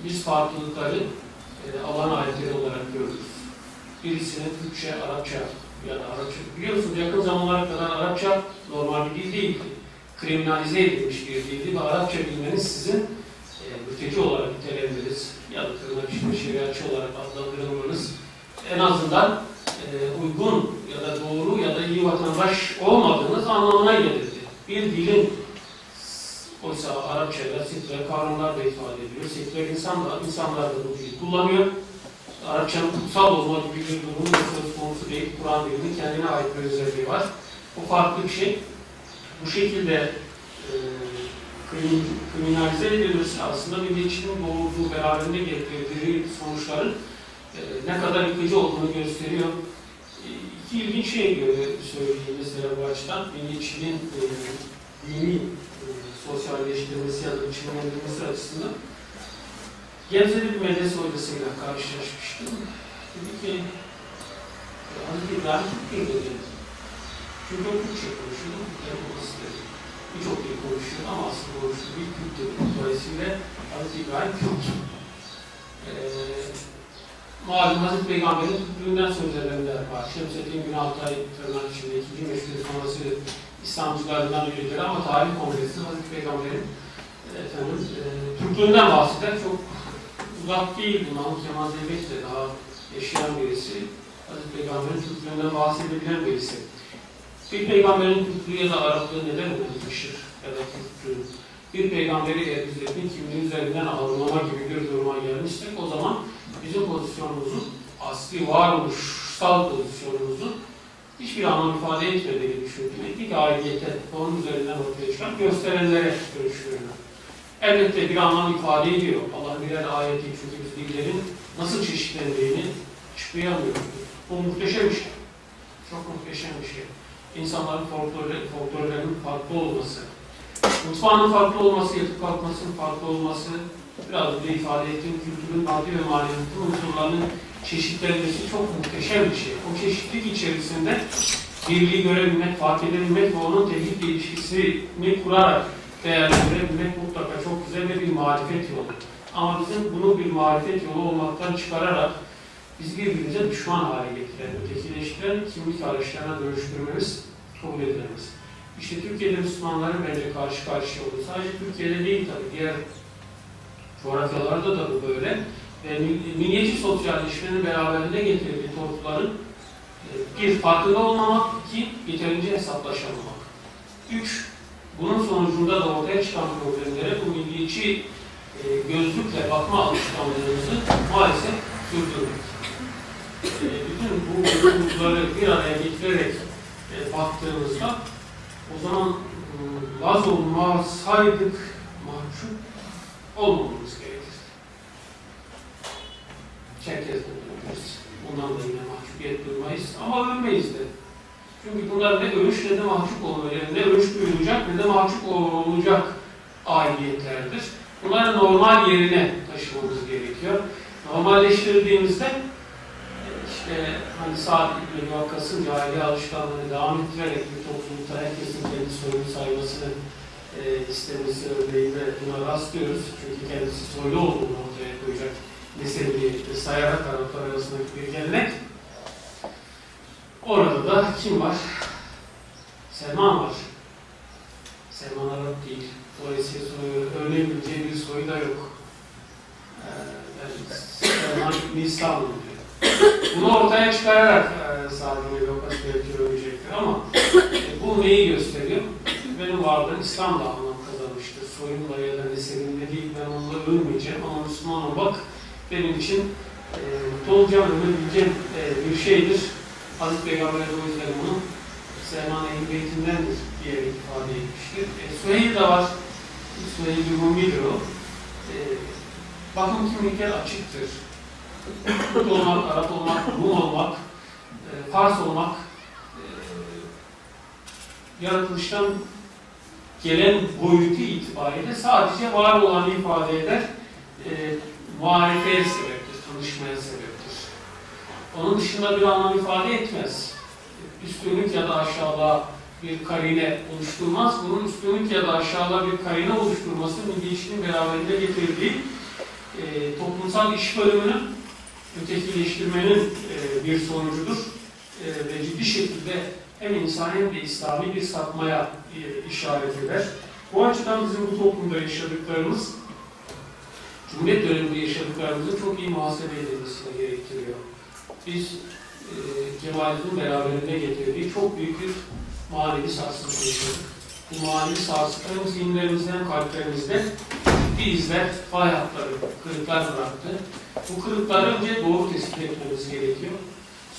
biz farklılıkları e, Allah'ın ayetleri olarak görürüz. Birisinin Türkçe, Arapça ya da Arapça. Biliyorsunuz yakın zamanlara kadar Arapça normal bir dil değildi. Kriminalize edilmiş bir dildi ve Arapça bilmeniz sizin e, mülteci olarak nitelendiririz ya da tırnak içinde şeriatçı olarak adlandırılmanız en azından e, uygun ya da doğru ya da iyi vatandaş olmadığınız anlamına gelirdi. Bir dilin oysa Arapçayla seküler kavramlar da ifade ediyor. Seküler insan da, insanlar da bu dili kullanıyor. Arapçanın kutsal olma gibi bir durumun da söz konusu değil. Kur'an dilinin kendine ait bir özelliği var. Bu farklı bir şey. Bu şekilde e, krimin, kriminalize edilmesi aslında milliyetçinin doğurduğu, beraberinde getirdiği sonuçların e, ne kadar yıkıcı olduğunu gösteriyor. E, iki ilginç şey söyleyeyim mesela bu açıdan. Milliyetçiliğin e, dini sosyalleştirmesi ya da biçimlendirmesi açısından Gebze'de bir medrese hocasıyla karşılaşmıştım. Dedi ki, Hazreti İbrahim Türk'tür dedi. Çünkü o Türkçe konuşuyordu, Türkler babası dedi. Birçok dil konuşuyor ama aslında konuştuğu bir Türk. Dolayısıyla Hazreti İbrahim Türk. Ee, malum Hazreti Peygamber'in Türklüğünden söz edenler var. Şemsettin Günaltay tırnak içinde ikinci meşhur sonrası İslamcılarından biridir ama tarih kongresi Hazreti Peygamber'in efendim, e, Türklüğünden bahseder. Çok uzak değil. Mahmut Kemal Zeybek de daha yaşayan birisi. Hazreti Peygamber'in Türklüğünden bahsedebilen birisi. Bir peygamberin Türklüğü ya da Araplığı neden önemlidir ya da Türklüğü? Bir peygamberi eğer biz etnik kimliği üzerinden algılama gibi bir duruma gelmişsek o zaman bizim pozisyonumuzun asli varoluşsal pozisyonumuzun hiçbir anlam ifade etmediğini düşündüm. Etnik aidiyete onun üzerinden ortaya çıkan gösterenlere dönüştürüyor. Elbette bir anlam ifade ediyor. Allah'ın birer ayeti çünkü biz dillerin nasıl çeşitlendiğini açıklayamıyoruz. Bu muhteşem bir şey. Çok muhteşem bir şey. İnsanların folklorları, folklorlarının farklı olması, mutfağının farklı olması, yatıp kalkmasının farklı olması, biraz önce ifade ettiğim kültürün maddi ve maneviyatın unsurlarının çeşitlenmesi çok muhteşem bir şey. O çeşitlilik içerisinde birliği görebilmek, fark edebilmek ve onun tevhidle ilişkisini kurarak değerlendirebilmek mutlaka çok güzel ve bir marifet yolu. Ama bizim bunu bir marifet yolu olmaktan çıkararak biz birbirimize düşman hale getiren, ötekileştiren kimlik araçlarına dönüştürmemiz kabul edilemez. İşte Türkiye'de Müslümanların bence karşı karşıya olduğu, sadece Türkiye'de değil tabii, diğer coğrafyalarda da bu böyle. Ve milliyetçi sosyalleşmenin beraberinde getirdiği tortuların e, bir farkında olmamak, iki yeterince hesaplaşamamak. Üç, bunun sonucunda da ortaya çıkan problemlere bu milliyetçi e, gözlükle bakma alışkanlığımızı maalesef sürdürmek. E, bütün bu unsurları bir araya getirerek baktığımızda o zaman e, vaz olmasaydık mahcup olmamamız gerekir. Çerkez'den ölürüz. Bundan da yine mahcubiyet duymayız ama ölmeyiz de. Çünkü bunlar ne övüş ne de mahcup olma, yani ne övüş duyulacak ne de mahcup olacak aidiyetlerdir. Bunları normal yerine taşımamız gerekiyor. Normalleştirdiğimizde işte hani Sa'd İbni Vakkas'ın cahiliye alışkanlığını devam ettirerek bir toplulukta herkesin kendi soyunu saymasını e, istemesi örneğinde buna rastlıyoruz. Çünkü kendisi soylu olduğunu ortaya koyacak meseleyi sayarak Araplar arasındaki bir gelenek. Orada da kim var? Selman var. Selman Arap değil. Dolayısıyla soyu, örneğin bir soyu da yok. Ee, yani Selman Nisan diyor. Bunu ortaya çıkararak e, Sadi Bey Lokası belki ama e, bu neyi gösteriyor? Benim varlığım İslam'da anlam kazanmıştır. Soyumla ya da nesebimle değil ben onunla övmeyeceğim ama Müslüman olmak benim için e, mutlu olacağım, övebileceğim e, bir şeydir. Hazreti Peygamber de o yüzden bunu Selman Ehl Beyti'ndendir diye ifade etmiştir. E, Süheyl de var. Süheyl Rumi'dir o. E, bakım kimlikler açıktır. Kürt olmak, Arap olmak, Rum olmak, e, Fars olmak e, yaratılıştan gelen boyutu itibariyle sadece var olanı ifade eder. E, muharefeye sebeptir, tanışmaya sebeptir. Onun dışında bir anlam ifade etmez. Üstünlük ya da aşağılığa bir karine oluşturmaz. Bunun üstünlük ya da aşağılığa bir karine oluşturması milliyetçiliğin beraberinde getirdiği e, toplumsal iş bölümünün ötekileştirmenin e, bir sonucudur. E, ve ciddi şekilde hem insan hem de İslami bir sapmaya e, işaret eder. Bu açıdan bizim bu toplumda yaşadıklarımız Cumhuriyet döneminde yaşadıklarımızın çok iyi muhasebe edilmesini gerektiriyor. Biz e, Kemalizmin beraberinde getirdiği çok büyük bir manevi sarsıntı yaşadık. Bu manevi sarsıntı hem zihinlerimizde hem kalplerimizde ciddi izler, fay hatları, kırıklar bıraktı. Bu kırıkları önce doğru tespit etmemiz gerekiyor.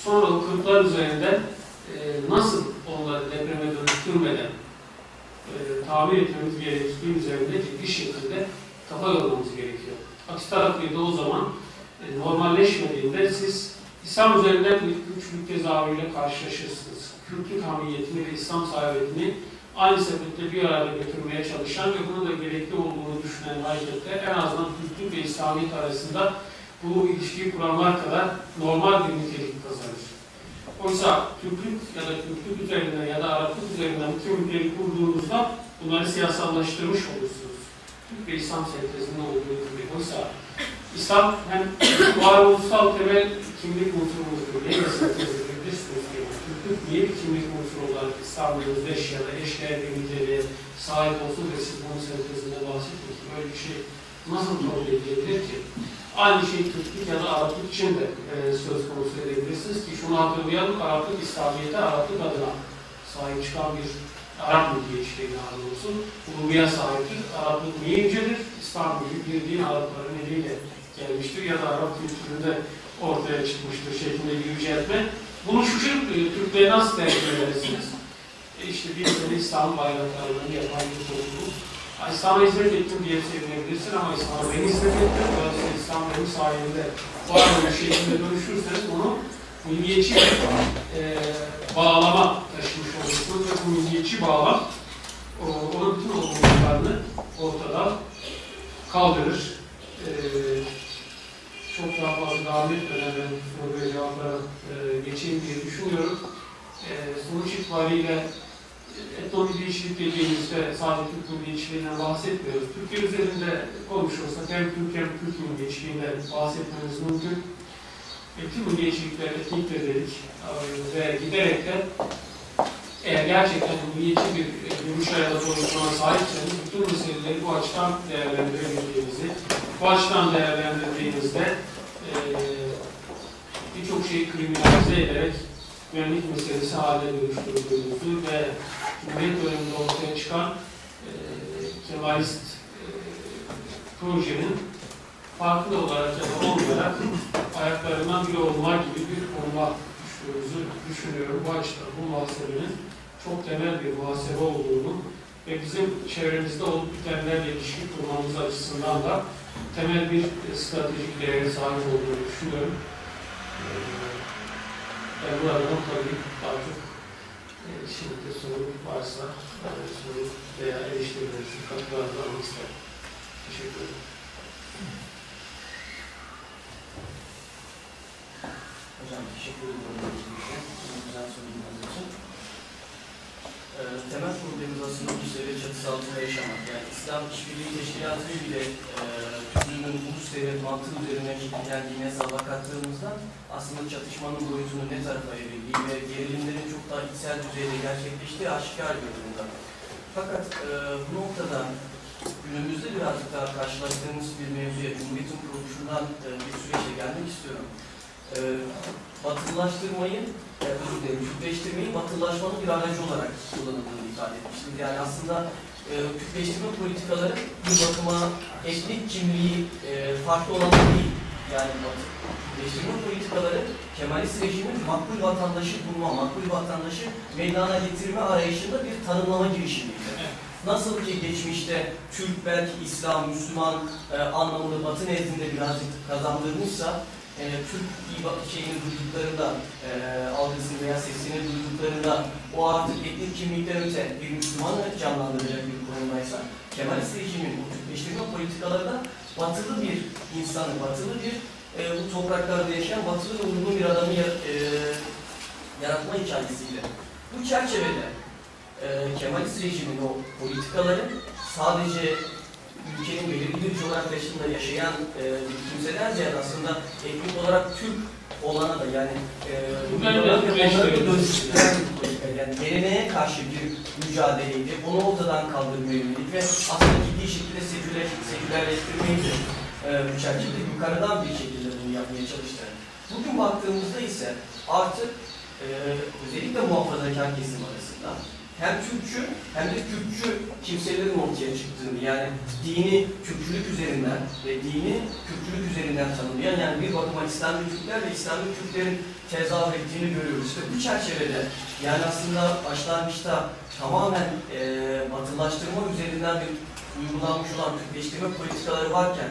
Sonra o kırıklar üzerinden e, nasıl onları depreme dönüştürmeden e, tamir etmemiz gerektiği üzerinde ciddi şekilde kafa yormamız gerekiyor. Aksi tarafıyla o zaman e, normalleşmediğinde siz İslam üzerinden bir güçlük tezahürüyle karşılaşırsınız. Kürtlük hamiyetini ve İslam sahibetini aynı sebeple bir arada götürmeye çalışan ve bunun da gerekli olduğunu düşünen hareketler en azından Kürtlük ve İslamiyet arasında bu ilişkiyi kuranlar kadar normal bir nitelik kazanır. Oysa Türklük ya da Kürtlük üzerinden ya da Araplık üzerinden bu kimlikleri kurduğunuzda bunları siyasallaştırmış olursunuz. Türk ve İslam sentezinde olduğu gibi. Oysa İslam hem varoluşsal temel kimlik unsurumuzdur. Neyle sentez edebilirsiniz ki? Türklük bir kimlik unsuru olarak İslam'ın özdeş ya da bir niteliğe sahip olsun ve siz bunun sentezinde bahsettin ki böyle bir şey nasıl kabul edilebilir ki? Aynı şey Türklük ya da Araplık için de e, söz konusu edebilirsiniz ki şunu hatırlayalım, Araplık İslamiyet'e Araplık adına sahip çıkan bir Arap milliyetçiliği daha doğrusu Urumya sahiptir. Araplık niye incedir? Bir din Arapların eliyle gelmiştir ya da Arap kültüründe ortaya çıkmıştır şeklinde bir yüceltme. Bunu şu şey, e, Türkleri nasıl tercih edersiniz? E işte bir sene İslam bayraklarını yapan bir topluluk. İslam'a hizmet ettim diye sevinebilirsin ama İslam'a ben hizmet ettim. Dolayısıyla İslam benim sayemde var bir şeklinde dönüşürseniz onu milliyetçi e, bağlama taşımış olursunuz ve bu milliyetçi bağlam o, onun bütün olumluluklarını ortadan kaldırır. E, çok daha fazla devam etmeden ben soru ve cevaplara e, geçeyim diye düşünüyorum. E, sonuç itibariyle etnomilliyetçilik dediğimizde sadece Türk milliyetçiliğinden bahsetmiyoruz. Türkiye üzerinde konuşursak hem Türk hem Türk milliyetçiliğinden bahsetmemiz mümkün. E, tüm milliyetçilikler etnik de dedik ve giderek de eğer gerçekten milliyetçi bir görüşe ya da sahipseniz bütün meseleleri bu açıdan değerlendirebildiğinizi, bu açıdan değerlendirdiğinizde e, birçok şeyi kriminalize ederek güvenlik meselesi haline dönüştürdüğünüzü ve Cumhuriyet döneminde ortaya çıkan e, Kemalist e, projenin farklı olarak ya da olmayarak ayaklarından biri olma gibi bir konuma düştüğümüzü düşünüyorum. Açıdan bu muhasebenin çok temel bir muhasebe olduğunu ve bizim çevremizde olup bitenlerle ilişki kurmamız açısından da temel bir stratejik değere sahip olduğunu düşünüyorum. E, Ben burada tabii çok e, şimdi de sorun varsa e, soru veya eleştirilerinizi katkılarınızı almak isterim. Teşekkür ederim. Hocam teşekkür ederim. Çok güzel sorduğunuz için. Ee, temel problemimiz aslında bu seviye çatısı altında yaşamak. Yani İslam İşbirliği Teşkilatı ile e, Türklüğün ulus devlet mantığı üzerine şekillendiğine hesaba kattığımızda aslında çatışmanın boyutunu ne tarafa evrildiği ve gerilimlerin çok daha içsel düzeyde gerçekleştiği aşikar bir durumda. Fakat e, bu noktada günümüzde birazcık daha karşılaştığımız bir mevzuya, Cumhuriyet'in kuruluşundan e, bir süreçle gelmek istiyorum. E, batılılaştırmayı, e, özür dilerim, Türkleştirmeyi batılılaşmanın bir aracı olarak kullanıldığını ifade etmiştim. Yani aslında e, Türkleştirme politikaları bir bakıma etnik kimliği e, farklı olan değil. Yani batı. Türkleştirme politikaları Kemalist rejimin makbul vatandaşı bulma, makbul vatandaşı meydana getirme arayışında bir tanımlama girişimiydi. Nasıl ki geçmişte Türk belki İslam, Müslüman e, anlamını Batı nezdinde birazcık kazandırmışsa, e, Türk şeyini duyduklarında, e, algısını veya sesini duyduklarında o artık etnik kimlikten öte bir Müslümanı canlandıracak bir konumdaysa, Kemalist rejimin bu Türkleştirme politikalarında batılı bir insanı, batılı bir e, bu topraklarda yaşayan batılı uygun bir adamı ya- e, yaratma hikayesiydi. Bu çerçevede e, Kemalist rejimin o politikaları sadece ülkenin belirli coğrafyasında yaşayan e, ziyade aslında etnik olarak Türk olana da yani e, onları- dönüştüren. Yani geleneğe karşı bir mücadeleydi. Onu ortadan kaldırmaya yönelik ve aslında ciddi şekilde seküler, sekülerleştirmeydi. E, bu çerçevede yukarıdan bir şekilde bunu yapmaya çalıştı. Bugün baktığımızda ise artık e, özellikle muhafazakar kesim arasında hem Türkçü hem de Kürtçü kimselerin ortaya çıktığını yani dini Kürtçülük üzerinden ve dini Kürtçülük üzerinden tanımlayan yani bir bakıma İslami Türkler ve İslami Kürtlerin tezahür ettiğini görüyoruz. İşte bu çerçevede yani aslında başlangıçta tamamen e, batılaştırma üzerinden bir uygulanmış olan Türkleştirme politikaları varken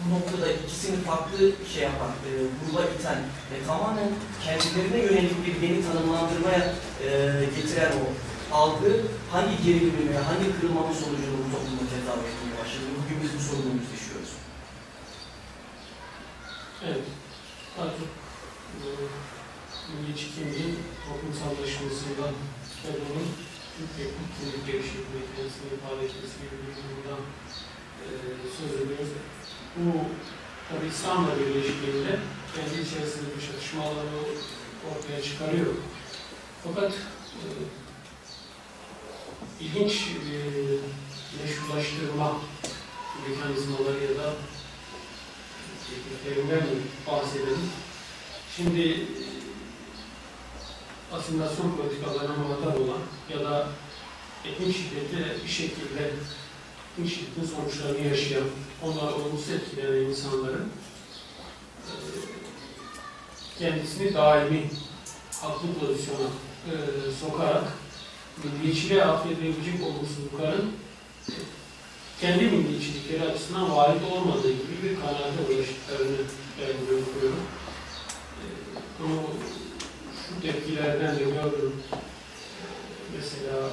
bu noktada ikisini farklı şey yapan, e, gruba iten ve tamamen kendilerine yönelik bir yeni tanımlandırmaya e, getiren o algı hangi gerilimi veya hangi kırılmanın sonucunda bu toplumda tezahür etmeye başladı? Bugün biz bu sorunu yüzleşiyoruz. Evet. Artık e, milliyetçi kimliğin toplumsallaşmasında ve bunun Türk Kürt kimlikleri şeklinde kendisini ifade etmesi gibi bir durumdan e, söz ediyoruz. Bu tabi İslam'la birleştiğinde kendi içerisinde bir çatışma alanı ortaya çıkarıyor. Fakat e, ilginç e, meşrulaştırma mekanizmaları ya da tekniklerinden bahsedelim. Şimdi e, asimilasyon politikalarına muhatap olan ya da etnik şiddete bir şekilde etnik şiddetin sonuçlarını yaşayan, onlara olumsuz etkilenen insanların e, kendisini daimi haklı pozisyona e, sokarak milliyetçiliğe atfedilebilecek olumsuzlukların kendi milliyetçilikleri açısından varit olmadığı gibi bir kanaate ulaştıklarını ben görüyorum. E, Bunu şu tepkilerden de gördüm. Mesela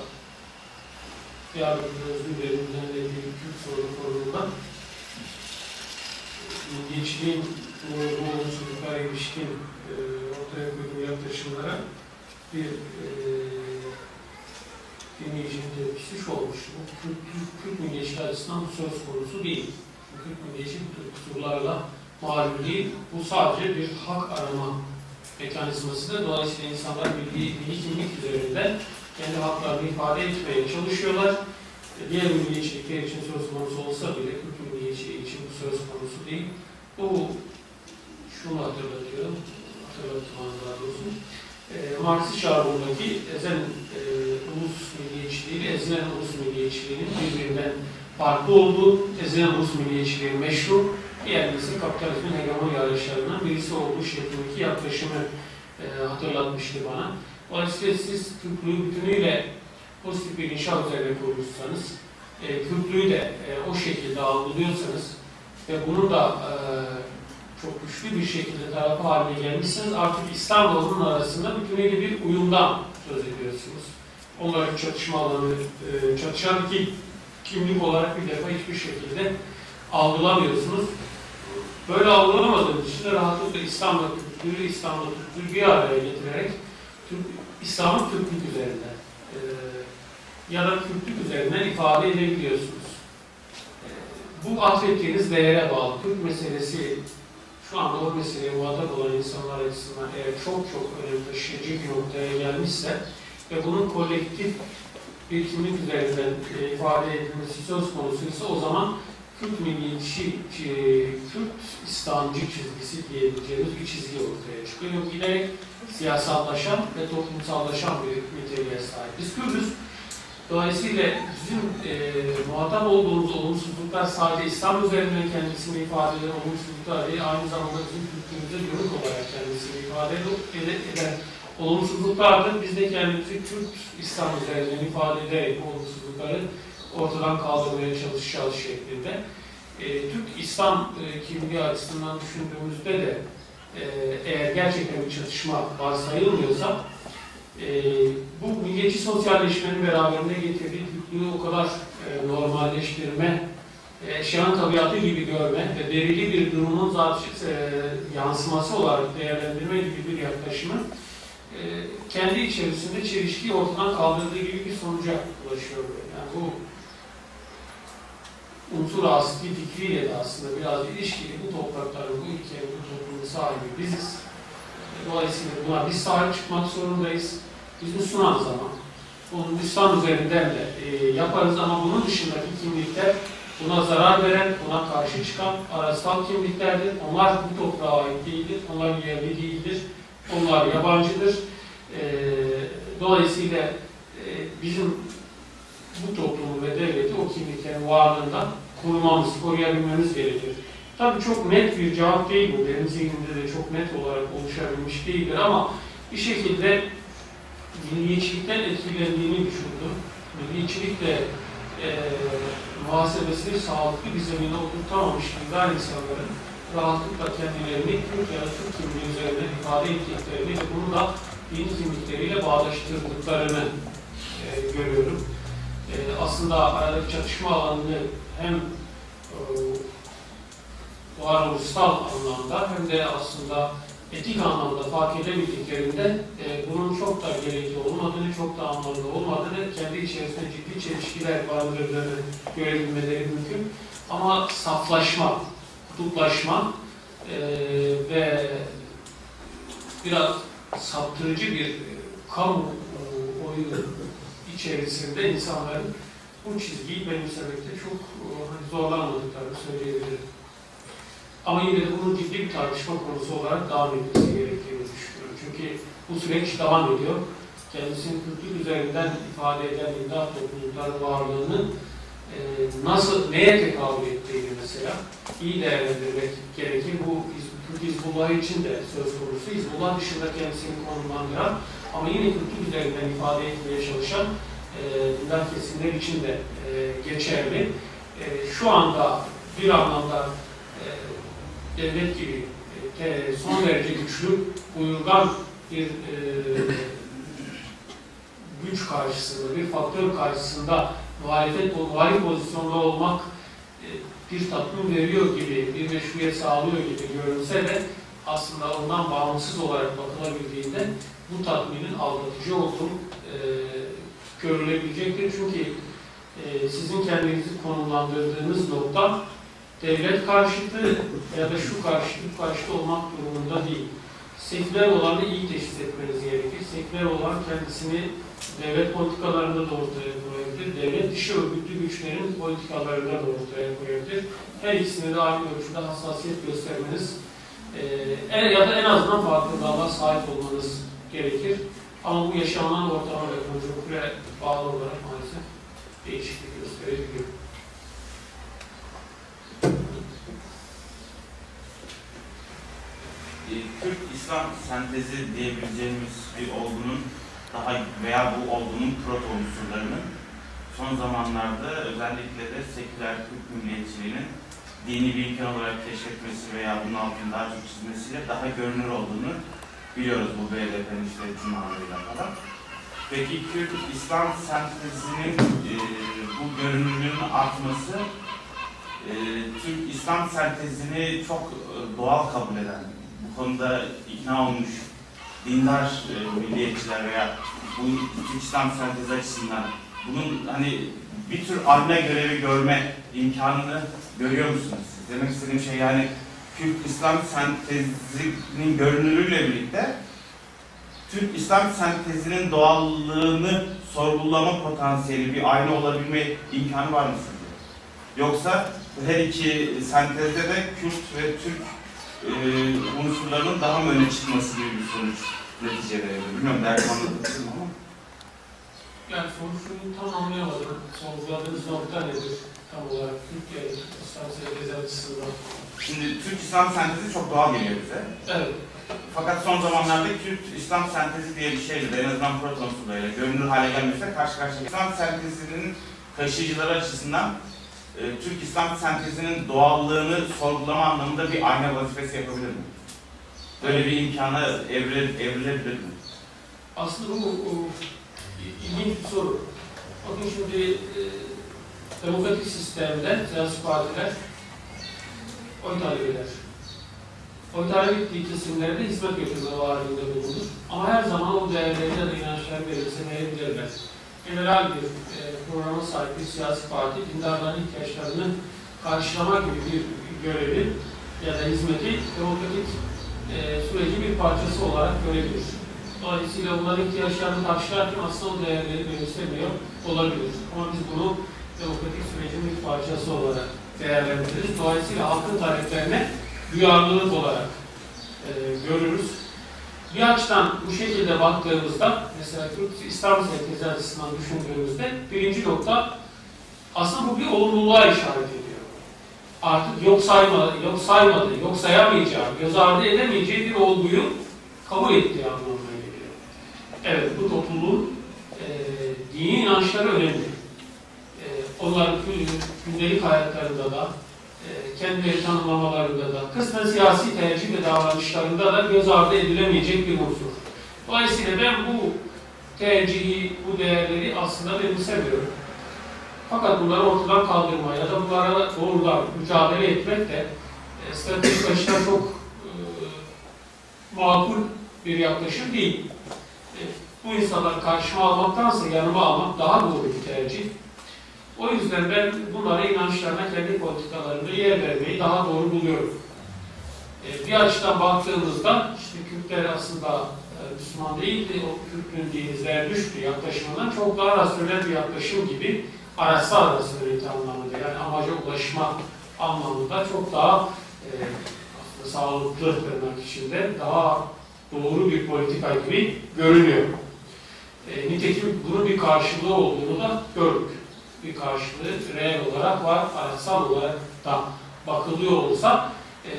Diyarbakır Özgürler'in düzenlediği Kürt sorunu konusunda milliyetçiliğin bu olumsuzluklara ilişkin e, ortaya koyduğu yaklaşımlara bir e, dinleyicinin tepkisi şu olmuştu. Bu Kürt, Kürt, Kürt milliyetçiliği açısından söz konusu değil. Bu Kürt milliyetçi bu tür kusurlarla mağlup değil. Bu sadece bir hak arama mekanizmasıdır. Dolayısıyla insanlar milli, milli kimlik üzerinde kendi haklarını ifade etmeye çalışıyorlar. E, Diğer milliyetçilikler için söz konusu olsa bile Kürt milliyetçiliği için bu söz konusu değil. Bu şunu hatırlatıyor, hatırlatmam daha doğrusu. E, Marksist jargondaki ezen e, ulus milliyetçiliği ile ezilen ulus milliyetçiliğinin birbirinden farklı olduğu, ezilen ulus milliyetçiliği meşru, diğer birisi kapitalizmin hegemon yarışlarından birisi olduğu şeklindeki yaklaşımı e, hatırlatmıştı bana. Dolayısıyla siz Kürtlüğü bütünüyle pozitif bir inşa üzerine kurmuşsanız, e, Kürtlüğü de e, o şekilde algılıyorsanız ve bunu da e, çok güçlü bir şekilde tarafı haline gelmişsiniz, artık İslam'la onun arasında bütünüyle bir uyumdan söz ediyorsunuz. Onların çatışma alanı, e, çatışan iki kimlik olarak bir defa hiçbir şekilde algılamıyorsunuz. Böyle algılamadığınız için de rahatlıkla İslam'la Kürtlüğü, İslam'la Türklüğü bir araya getirerek İslam'ın Türklük üzerinden e, ya da Kürtlük üzerinden ifade edebiliyorsunuz. E, bu atfettiğiniz değere bağlı. Türk meselesi şu anda o meseleye muhatap olan insanlar açısından eğer çok çok önem taşıyıcı bir noktaya gelmişse ve bunun kolektif bir kimlik üzerinden e, ifade edilmesi söz konusuysa o zaman Kürt milliyetçi, e, Kürt İslamcı çizgisi diyebileceğimiz bir çizgi ortaya çıkıyor. Giderek siyasallaşan ve toplumsallaşan bir niteliğe sahip. Biz Kürtüz. Dolayısıyla bizim e, muhatap olduğumuz olumsuzluklar sadece İslam üzerinden kendisini ifade eden olumsuzluklar değil, aynı zamanda bizim kültürümüze dönük olarak kendisini ifade ed- eden olumsuzluklardır. Biz de kendimizi Kürt İslam üzerinden ifade ederek olumsuzlukları ortadan kaldırmaya çalışacağız şeklinde. E, Türk İslam e, kimliği açısından düşündüğümüzde de e, eğer gerçekten bir çatışma varsayılmıyorsa e, bu milliyetçi sosyalleşmenin beraberinde getirdiği Türklüğü o kadar e, normalleştirme, e, eşyanın tabiatı gibi görme ve belirli bir durumun zaten e, yansıması olarak değerlendirme gibi bir yaklaşımın e, kendi içerisinde çelişkiyi ortadan kaldırdığı gibi bir sonuca ulaşıyor. Yani bu unsur asli fikriyle de aslında biraz ilişkili bu toprakların, bu ülkenin, bu toplumun sahibi biziz. Dolayısıyla buna biz sahip çıkmak zorundayız. Biz Müslümanız ama. Bunu İslam üzerinden de e, yaparız ama bunun dışındaki kimlikler buna zarar veren, buna karşı çıkan arasal kimliklerdir. Onlar bu toprağa ait değildir. Onlar yerli değildir. Onlar yabancıdır. E, dolayısıyla e, bizim bu toplumu ve devleti o kimliklerin varlığından korumamız, koruyabilmemiz gerekir. Tabii çok net bir cevap değil bu. Benim zihnimde de çok net olarak oluşabilmiş değildir ama bir şekilde milliyetçilikten etkilendiğini düşündüm. Milliyetçilik de e, muhasebesini sağlıklı bir zemine oturtamamış dindar insanların rahatlıkla kendilerini Kürt ya da Türk kimliği üzerinden ifade ettiklerini ve bunu da din kimlikleriyle bağdaştırdıklarını e, görüyorum. E, aslında aradaki çatışma alanını hem e, varoluşsal anlamda hem de aslında etik anlamda fark edemediklerinde e, bunun çok da gerekli olmadığını, çok da anlamlı olmadığını, kendi içerisinde ciddi çelişkiler barındırdığını görebilmeleri mümkün. Ama saflaşma, kutuplaşma e, ve biraz saptırıcı bir e, kamu e, oyu içerisinde insanların bu çizgiyi benimsemekte çok e, hani zorlanmadıklarını söyleyebilirim. Ama yine de bunun ciddi bir tartışma konusu olarak devam etmesi gerektiğini düşünüyorum. Çünkü bu süreç devam ediyor. Kendisini kültür üzerinden ifade eden imdat toplulukların varlığını e, nasıl, neye tekabül ettiğini mesela iyi değerlendirmek gerekir. Bu Türk Hizbullah için de söz konusu. Hizbullah dışında kendisini konumlandıran ama yine kültür üzerinden ifade etmeye çalışan e, dindar kesimler için de e, geçerli. E, şu anda bir anlamda devlet gibi e, son derece güçlü, buyurgan bir e, güç karşısında, bir faktör karşısında muhalefet, muhalif pozisyonda olmak e, bir tatmin veriyor gibi, bir meşruiyet sağlıyor gibi görünse de aslında ondan bağımsız olarak bakılabildiğinde bu tatminin aldatıcı olduğu e, görülebilecektir. Çünkü e, sizin kendinizi konumlandırdığınız nokta devlet karşıtı ya da şu karşıtı, karşıtı olmak durumunda değil. Seküler olanı iyi teşhis etmeniz gerekir. Seküler olan kendisini devlet politikalarında da koyabilir. Devlet dışı örgütlü güçlerin politikalarında da koyabilir. Her ikisine de aynı ölçüde hassasiyet göstermeniz e, ya da en azından farkındalığa sahip olmanız gerekir. Ama bu yaşanan ortama ve konjonktüre bağlı olarak maalesef değişiklik gösterebiliyor. E, Türk İslam sentezi diyebileceğimiz bir olgunun daha veya bu olgunun proto unsurlarının son zamanlarda özellikle de seküler Türk milliyetçiliğinin dini bir imkan olarak keşfetmesi veya bunun altını daha çok çizmesiyle daha görünür olduğunu biliyoruz bu BDP'nin işte tırmanlarıyla falan. Peki Türk İslam sentezinin e, bu görünürlüğün artması e, Türk İslam sentezini çok e, doğal kabul eden, konuda ikna olmuş dindar e, milliyetçiler veya bu Türk İslam sentezi açısından bunun hani bir tür anne görevi görme imkanını görüyor musunuz? Demek istediğim şey yani Türk İslam sentezinin görünürlüğüyle birlikte Türk İslam sentezinin doğallığını sorgulama potansiyeli bir ayna olabilme imkanı var mı sizce? Yoksa her iki sentezde de Kürt ve Türk e, unsurlarının daha mı öne çıkması gibi bir sonuç neticede verir? Bilmiyorum derdim anlatabilir mi ama. Yani sorusunu tam anlayamadım. Sorguladığınız nokta nedir? Tam olarak Türkiye İslam Sentezi açısından. Şimdi Türk İslam sentezi çok doğal geliyor bize. Evet. Fakat son zamanlarda Kürt İslam sentezi diye bir şeyle de en azından proto unsurlarıyla görünür hale gelmesi karşı karşıya. İslam sentezinin taşıyıcıları açısından e, Türk İslam sentezinin doğallığını sorgulama anlamında bir ayna vazifesi yapabilir mi? Böyle bir imkana evrilebilir, evrilebilir mi? Aslında bu, bu ilginç bir soru. Bakın şimdi e, demokratik sistemde siyasi partiler oy talep eder. Oy talep ettiği kesimlere de hizmet götürme vaadinde bulunur. Ama her zaman o değerleri ya da inançları belirsemeyebilirler. General bir e, programa sahip bir siyasi parti dindarların ihtiyaçlarını karşılama gibi bir görevi ya da hizmeti demokratik e, sürecin bir parçası olarak görebilir. Dolayısıyla bunların ihtiyaçlarını karşılarken aslında o değerleri benimsemiyor olabilir. Ama biz bunu demokratik sürecin bir parçası olarak değerlendiririz. Dolayısıyla halkın taleplerine duyarlılık olarak e, görürüz. Bir açıdan bu şekilde baktığımızda, mesela İslam Sentezi açısından düşündüğümüzde birinci nokta aslında bu bir olumluluğa işaret ediyor. Artık yok saymadı, yok saymadı, yok sayamayacağı, göz ardı edemeyeceği bir olguyu kabul ettiği anlamına geliyor. Evet, bu topluluğun e, dini inançları önemli. E, onların gündelik hayatlarında da, kendileri tanımlamalarında da, kısmen siyasi tercih ve davranışlarında da göz ardı edilemeyecek bir unsur. Dolayısıyla ben bu tercihi, bu değerleri aslında benimsemiyorum. Fakat bunları ortadan kaldırma ya da bunlara doğrudan mücadele etmek de e, stratejik açıdan çok e, makul bir yaklaşım değil. E, bu insanları karşıma almaktansa yanıma almak daha doğru bir tercih. O yüzden ben bunlara inançlarına, kendi politikalarında yer vermeyi daha doğru buluyorum. E, bir açıdan baktığımızda işte Kürtler aslında e, Müslüman değildi, o Kürt'ün dini Zerdüştü yaklaşımından çok daha rasyonel bir yaklaşım gibi araçsal rasyonelite anlamında yani amaca ulaşma anlamında çok daha e, aslında sağlıklı tırnak içinde daha doğru bir politika gibi görünüyor. E, nitekim bunun bir karşılığı olduğunu da gördük. Bir karşılığı reel olarak var, araçsal olarak da bakılıyor olsa e,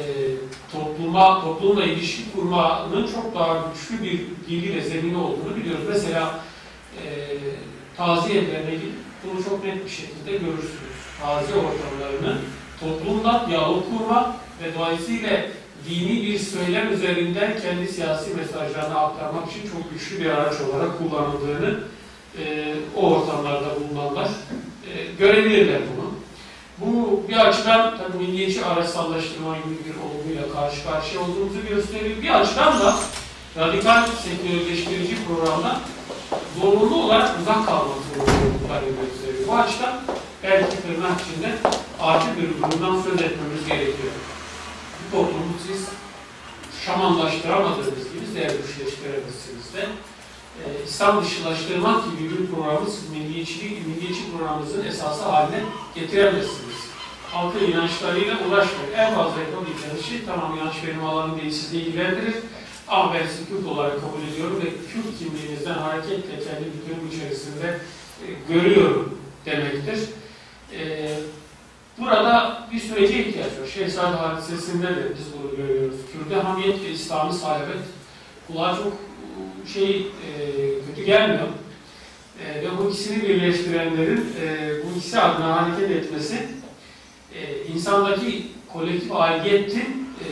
topluma, toplumla ilişki kurmanın çok daha güçlü bir dili ve zemini olduğunu biliyoruz. Mesela e, taziye evlerine gidip bunu çok net bir şekilde görürsünüz. Taziye ortamlarını toplumla diyalog kurma ve dolayısıyla dini bir söylem üzerinden kendi siyasi mesajlarını aktarmak için çok güçlü bir araç olarak kullanıldığını e, o ortamlarda bulunanlar görebilirler bunu. Bu bir açıdan tabii milliyetçi araçsallaştırma gibi bir olguyla karşı karşıya olduğumuzu gösteriyor. Bir açıdan da radikal sektörleştirici programda zorunlu olarak uzak kalmak zorunluluklarını gösteriyor. Bu açıdan belki tırnak içinde acil bir durumdan söz etmemiz gerekiyor. Bu toplumu siz şamanlaştıramadığınız gibi zerdüşleştiremezsiniz de. Ee, İslam dışılaştırmak gibi bir programı siz milliyetçilik, milliyetçi programınızın esası haline getiremezsiniz. Halkın inançlarıyla uğraşmayın. En fazla yapabileceğiniz şey tamam inanç benim alanım değil sizi ilgilendirir. Ama ben sizi Kürt olarak kabul ediyorum ve Kürt kimliğinizden hareketle kendi bütünüm içerisinde e, görüyorum demektir. E, burada bir sürece ihtiyaç var. Şehzade hadisesinde de biz bunu görüyoruz. Kürde hamiyet ve İslami salebet kulağa çok e, şey e, kötü gelmiyor. E, ve bu ikisini birleştirenlerin e, bu ikisi adına hareket etmesi e, insandaki kolektif aidiyetin e,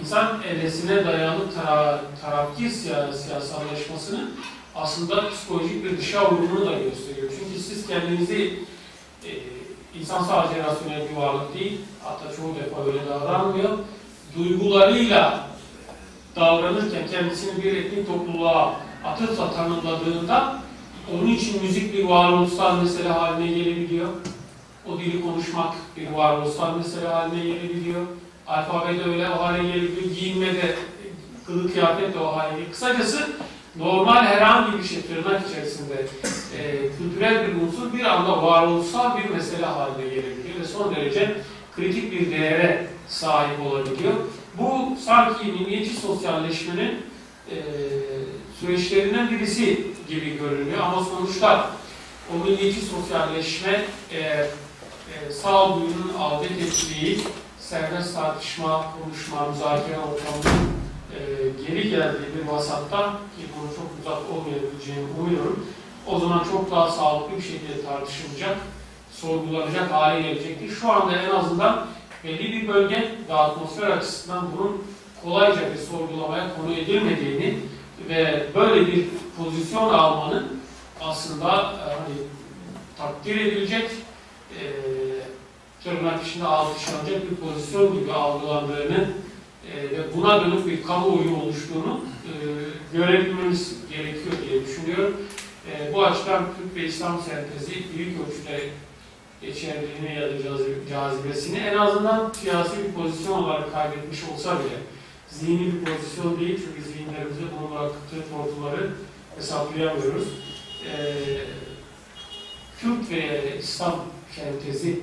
insan evresine dayalı tara tarafkir siya siyasallaşmasının aslında psikolojik bir dışa vurumunu da gösteriyor. Çünkü siz kendinizi e, insan sadece rasyonel bir varlık değil, hatta çoğu defa öyle davranmıyor. Duygularıyla davranırken kendisini bir etnik topluluğa atıfla tanımladığında onun için müzik bir varoluşsal mesele haline gelebiliyor. O dili konuşmak bir varoluşsal mesele haline gelebiliyor. Alfabede öyle o hale gelebiliyor. Giyinme de kılık kıyafet de o hale değil. Kısacası normal herhangi bir şey tırnak içerisinde e, kültürel bir unsur bir anda varoluşsal bir mesele haline gelebiliyor ve son derece kritik bir değere sahip olabiliyor. Bu sanki milliyetçi sosyalleşmenin e, süreçlerinden birisi gibi görünüyor ama sonuçta o milliyetçi sosyalleşme e, e, sağduyunun adet ettiği serbest tartışma, konuşma, müzakere ortamının e, geri geldiği bir vasatta ki bunu çok uzak olmayabileceğini umuyorum. O zaman çok daha sağlıklı bir şekilde tartışılacak, sorgulanacak hale gelecektir. Şu anda en azından belli bir bölge ve atmosfer açısından bunun kolayca bir sorgulamaya konu edilmediğini ve böyle bir pozisyon almanın aslında e, hani takdir edilecek, e, tırnak içinde alkışlanacak bir pozisyon gibi algılandığını e, ve buna dönük bir kamuoyu oluştuğunu e, görebilmemiz gerekiyor diye düşünüyorum. E, bu açıdan Türk ve İslam sentezi büyük ölçüde geçerliliğini ya da cazi- cazibesini en azından siyasi bir pozisyon olarak kaybetmiş olsa bile zihni bir pozisyon değil çünkü zihinlerimizde bunu bıraktığı tortuları hesaplayamıyoruz. Ee, Kürt ve İslam sentezi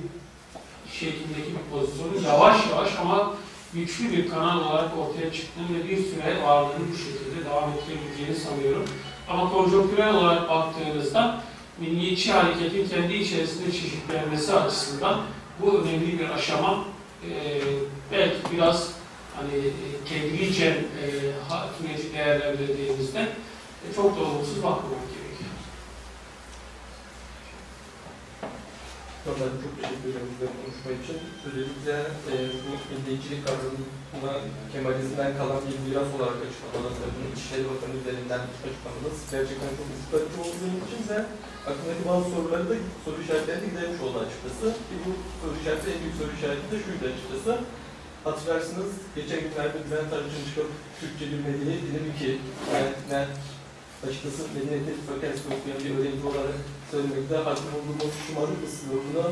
şeklindeki bir pozisyonu yavaş yavaş ama güçlü bir kanal olarak ortaya çıktığını ve bir süre varlığını bu şekilde devam ettirebileceğini sanıyorum. Ama konjonktürel olarak baktığınızda milliyetçi hareketin kendi içerisinde çeşitlenmesi açısından bu önemli bir aşama. Ee, belki biraz hani e, tedricen e, ha- süreci değerlendirdiğimizde e, çok da olumsuz bakmamak gerekiyor. Ben çok teşekkür ederim bizle konuşma için. Özellikle e, bu milliyetçilik kavramına Kemalizmden kalan bir miras olarak açıklamanız ve bunu İçişleri Bakanı üzerinden açıklamanız gerçekten çok ısrarcı olduğu için de aklımdaki bazı soruları da soru işaretlerine gidermiş oldu açıkçası. Ki bu soru işareti en büyük soru işareti de şuydu açıkçası. Hatırlarsınız geçen günlerde Bülent Arıcı'nın çıkıp Türkçe bilmediği dedim ki yani ben açıkçası Medeniyet Fakültesi okuyan bir öğrenci olarak söylemekte haklı olduğumu şımarık ıslıbını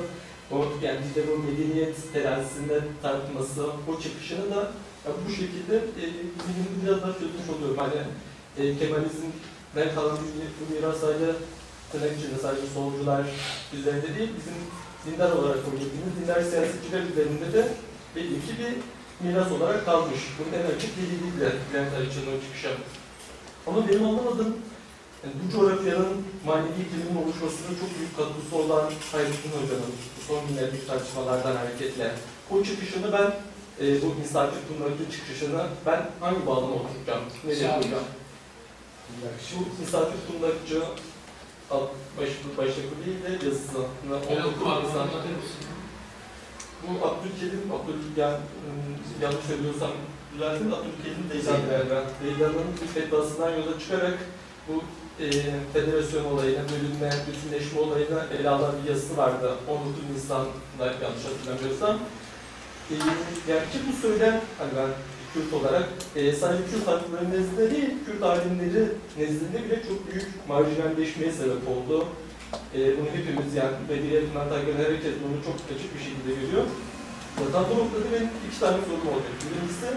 o yani bizde bu medeniyet terazisinde tartması, o çıkışını da ya bu şekilde e, zihnimi biraz daha çözmüş oluyorum. Hani e, Kemalizmden kalan bir miras sadece tırnak içinde sadece solcular üzerinde değil, bizim dindar olarak kabul ettiğimiz dindar siyasetçiler üzerinde de belli ki bir miras olarak kalmış. Bunun en açık deliliği de Bülent Arıçı'nın o çıkışı. Ama benim anlamadığım yani bu coğrafyanın manevi ikliminin oluşmasında çok büyük katkısı olan Hayrettin Hoca'nın bu son günlerdeki tartışmalardan hareketle o çıkışını ben e, bu misafir turnuvarı çıkışını ben hangi bağlama oturtacağım? Misafir. koyacağım? Şu misafir turnuvarıcı alt başlıklı değil de yazısına Ben oturtma okumadım, misafir- anlatır mısın? bu Abdülkerim, Abdül, yani, ım, yanlış söylüyorsam düzeltin, Abdülkerim Deylan. Deylan'ın fetvasından yola çıkarak bu e, federasyon olayına, bölünme, bütünleşme olayına ele alan bir yazısı vardı. 19 Nisan'da yanlış hatırlamıyorsam. E, yani ki bu söylem, hani ben Kürt olarak e, sadece Kürt halkları nezdinde değil, Kürt alimleri nezdinde bile çok büyük marjinalleşmeye sebep oldu. E, bunu hepimiz yani medeniyetinden takip eden herkes bunu çok açık bir şekilde görüyor. Zaten bu noktada benim iki tane sorum olacak. Birincisi,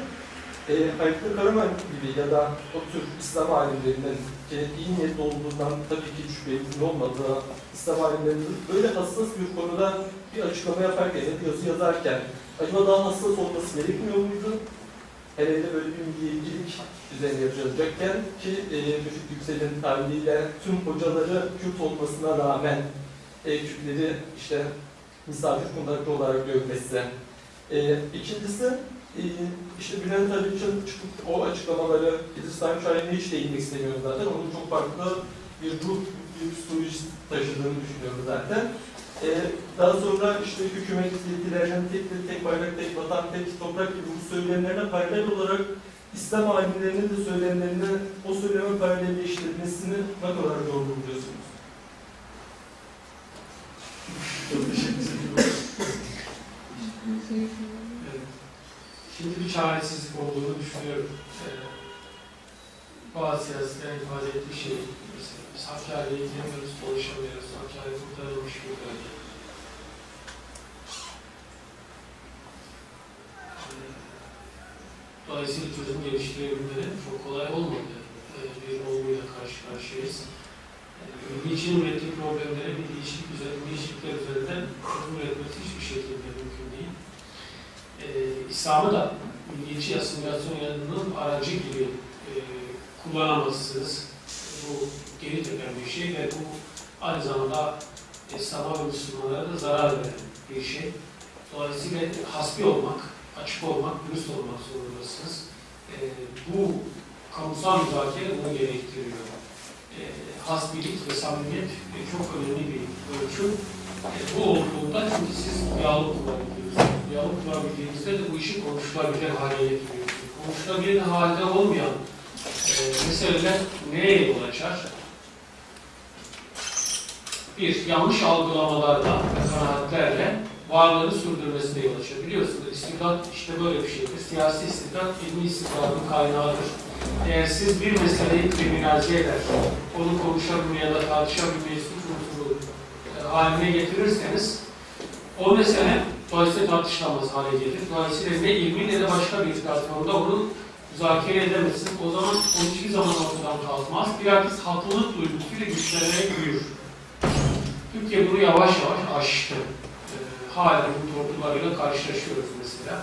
e, Hayklı Karaman gibi ya da o tür İslam alimlerinin ki iyi niyetli olduğundan tabii ki şüphemizin olmadığı İslam alimlerinin böyle hassas bir konuda bir açıklama yaparken ya da yazı yazarken acaba daha hassas olması gerekmiyor muydu? Hele hele böyle bir milliyetçilik üzerine yazılacakken ki e, Müfit Yüksel'in tabiriyle tüm hocaları Kürt olmasına rağmen e, Kürtleri işte misafir kundaklı olarak görmesi. E, ikincisi e, işte Bülent Arıç'ın çıkıp o açıklamaları İslam şairine hiç değinmek istemiyorum zaten. Onun çok farklı bir ruh, bir psikoloji taşıdığını düşünüyorum zaten. E, daha sonra işte hükümet yetkilerinin tek dil, tek bayrak, tek vatan, tek toprak gibi bu söylemlerine paralel olarak İslam alimlerinin de söylemlerini o söyleme paralelleştirmesini ne kadar doğru buluyorsunuz? Çok teşekkür ederim. Şimdi bir çaresizlik olduğunu düşünüyorum. Ee, bazı siyasetler ifade ettiği şey, mesela biz Hakkari'ye gidemiyoruz, dolaşamıyoruz, Hakkari kurtarılmış bir bölge. Ee, Dolayısıyla çözüm geliştirebilmeleri çok kolay olmadı. E, bir olguyla karşı karşıyayız. E, Ülke için ürettiği problemlere bir değişiklikler üzerinden çözüm üretmesi hiçbir şekilde mümkün değil. E, İslam'ı da milliyetçi asimilasyon yanının aracı gibi e, kullanamazsınız. Bu geri tepen bir şey ve bu aynı zamanda İslam'a ve Müslümanlara da zarar veren bir şey. Dolayısıyla hasbi olmak, açık olmak, dürüst olmak zorundasınız. E, bu kamusal müzakere bunu gerektiriyor. E, hasbilik ve samimiyet e, çok önemli bir ölçü. E, bu olduğunda çünkü siz diyalog kurabiliyorsunuz. Kurabildiğinizde de bu işi konuşulabilir hale getiriyorsunuz. Konuşulabilir halde olmayan e, meseleler nereye yol açar? Bir, yanlış algılamalarla kanaatlerle varlığını sürdürmesine yol açıyor. Biliyorsunuz istibdat işte böyle bir şeydir. Siyasi istibdat ilmi istibdatın kaynağıdır. Eğer siz bir meseleyi kriminalize eder, onu konuşabilmeye ya da tartışabilmeye suç unsuru e, haline getirirseniz o mesele dolayısıyla tartışılamaz hale gelir. Dolayısıyla ne ilmi ne de başka bir platformda onu müzakere edemezsiniz. O zaman o hiçbir zaman ortadan kalkmaz. Bilakis haklılık duygusuyla güçlenerek büyür. Türkiye bunu yavaş yavaş aştı. Ee, hala bu tortularıyla karşılaşıyoruz mesela.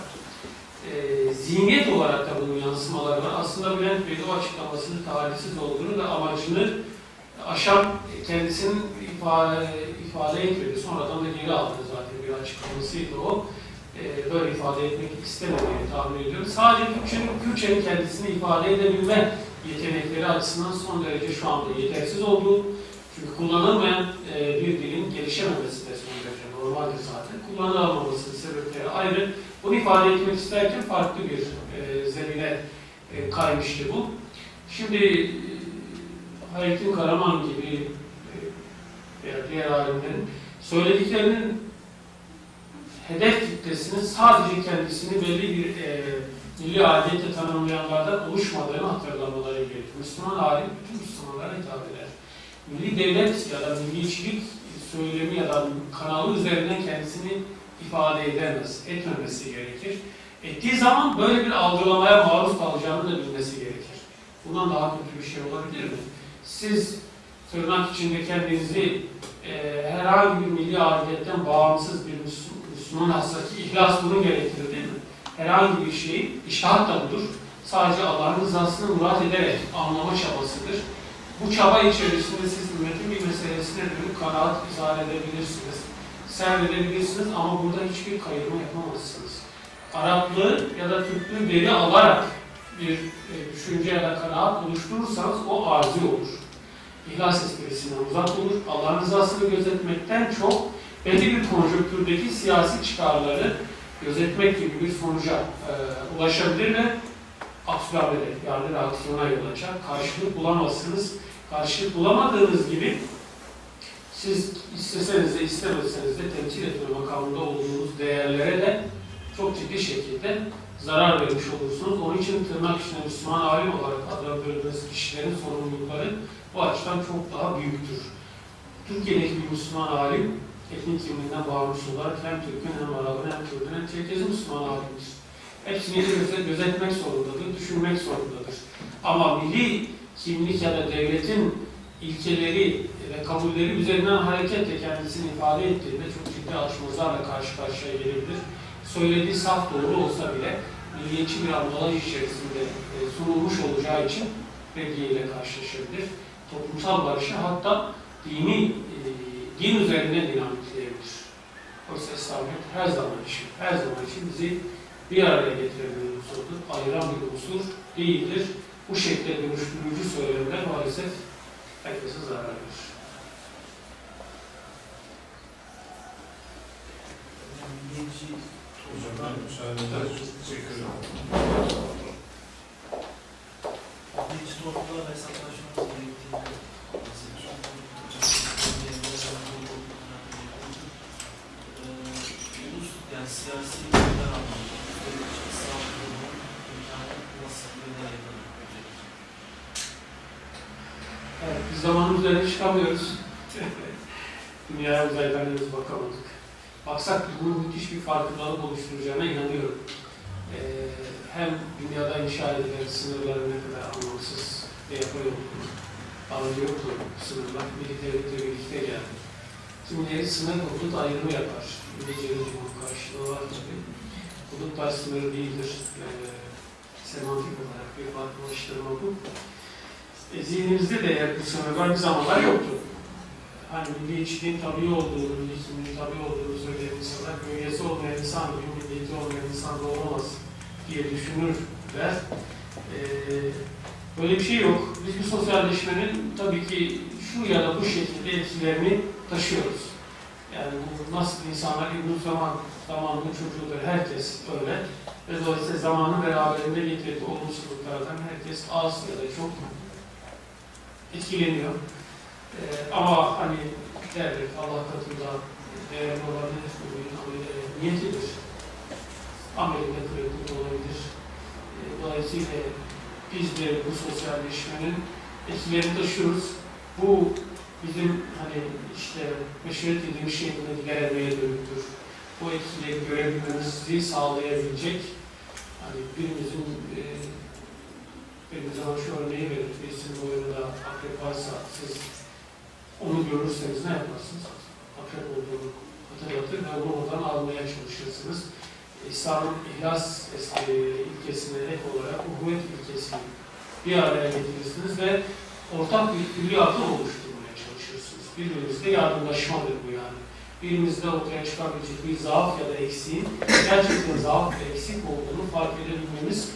Ee, zihniyet olarak da bunun yansımaları var. Aslında Bülent Bey o açıklamasının talihsiz olduğunu ve amacını aşan kendisinin ifade, ifade etmedi. Sonradan da geri aldı zaten bir açıklamasıydı o. Ee, böyle ifade etmek istemediğini tahmin ediyorum. Sadece Kürtçenin, Kürtçenin kendisini ifade edebilme yetenekleri açısından son derece şu anda yetersiz olduğu çünkü kullanılmayan e, bir dilin gelişememesi de son derece normaldir zaten. Kullanılamamasının sebepleri ayrı. Bunu ifade etmek isterken farklı bir e, zemine e, kaymıştı bu. Şimdi e, Hayrettin Karaman gibi e, veya diğer alimlerin söylediklerinin hedef kitlesinin sadece kendisini belli bir e, milli aidiyete tanımlayanlardan oluşmadığını hatırlamaları gerekir. Müslüman alim bütün Müslümanlara hitap eder milli devlet ya da milliyetçilik söylemi ya da kanalı üzerinden kendisini ifade edemez, etmemesi gerekir. Ettiği zaman böyle bir algılamaya maruz kalacağını da bilmesi gerekir. Bundan daha kötü bir şey olabilir mi? Siz tırnak içinde kendinizi e, herhangi bir milli aidiyetten bağımsız bir Müslüman, Müslüman hassaki ihlas bunu gerektirir değil mi? Herhangi bir şeyi, iştahat da budur. Sadece Allah'ın rızasını murat ederek anlama çabasıdır. Bu çaba içerisinde siz ümmetin bir meselesine dönüp kanaat izah edebilirsiniz, servedebilirsiniz ama burada hiçbir kayırma yapamazsınız. Araplığı ya da Türklüğü veri alarak bir e, düşünce ya da kanaat oluşturursanız o arzi olur. İhlas esprisinden uzak olur. Allah'ın rızasını gözetmekten çok belli bir konjonktürdeki siyasi çıkarları gözetmek gibi bir sonuca e, ulaşabilir ve absürbede yani reaksiyona yol açar. Karşılık bulamazsınız. Karşılık bulamadığınız gibi siz isteseniz de istemeseniz de temsil etme makamında olduğunuz değerlere de çok ciddi şekilde zarar vermiş olursunuz. Onun için tırnak içinde Müslüman alim olarak adlandırdığınız kişilerin sorumlulukları bu açıdan çok daha büyüktür. Türkiye'deki bir Müslüman alim etnik kimliğinden bağımsız olarak hem Türk'ün hem Arap'ın hem Kürt'ün hem Çerkez'in Müslüman alimdir. Hepsini göze- gözetmek zorundadır, düşünmek zorundadır. Ama milli kimlik ya da devletin ilkeleri ve kabulleri üzerinden hareketle kendisini ifade ettiğinde çok ciddi açmazlarla karşı karşıya gelebilir. Söylediği saf doğru olsa bile milliyetçi bir ambalaj içerisinde e, sunulmuş olacağı için reddiyeyle karşılaşabilir. Toplumsal barışı hatta dini, din üzerine dinamitleyebilir. Oysa İslamiyet her zaman için, her zaman için bizi bir araya getiren bir unsurdur, ayıran bir unsur değildir. Bu şekilde dönüştürücü söylemler maalesef herkese zarar verir. Hocam ben müsaadenizle çok teşekkür ederim. milliyetçi toplumlarla hesaplaşmamız gerektiğini bahsediyor. Ee, ulus, yani siyasi iktidar? Evet, biz zamanın üzerine çıkamıyoruz. Dünyaya uzaydan henüz bakamadık. Baksak bunun müthiş bir farkındalık oluşturacağına inanıyorum. e, hem dünyada inşa edilen sınırların ne kadar anlamsız ve yapay olduğunu, önce yoktu sınırlar, birlikte birlikte geldi. Şimdi sınır hudut ayrımı yapar. İngilizce'nin bunun karşılığı var tabii. Hudutlar sınır değildir. E, semantik olarak bir farklılaştırma bu. E, zihnimizde de eğer bu sınırlar bir zamanlar yoktu. Hani milliyetçiliğin tabii olduğunu, milliyetçiliğin tabii olduğunu söyleyen insanlar, bünyesi olmayan insan milliyeti olmayan insan da olamaz diye düşünürler. E, böyle bir şey yok. Biz bu sosyalleşmenin tabii ki şu ya da bu şekilde etkilerini taşıyoruz. Yani bu nasıl insanlar İbn zaman zamanının çocuğudur. Herkes öyle. Ve dolayısıyla zamanın beraberinde getirdiği olumsuzluklardan herkes az ya da çok etkileniyor. Ee, ama hani derler Allah katında değerli olabilir, bugün ameli niyetidir. Amelinde kırıklık olabilir. Ee, dolayısıyla biz de bu sosyalleşmenin etkilerini taşıyoruz. Bu bizim hani işte meşruiyet dediğimiz şeyin ilerlemeye dönüktür. Bu etkileri görebilmemizi sağlayabilecek hani birimizin e, benim zaman şu örneği verir. Birisinin boyunda akrep varsa siz onu görürseniz ne yaparsınız? Akrep olduğunu hatırlatır ve onu oradan almaya çalışırsınız. İslam'ın ihlas e, ilkesine ek olarak uhuvvet ilkesini bir araya getirirsiniz ve ortak bir külliyatı oluşturmaya çalışırsınız. Birbirinizle yardımlaşmadır bu yani. Birimizde ortaya çıkabilecek bir zaaf ya da eksiğin gerçekten zaaf ve eksik olduğunu fark edebilmemiz,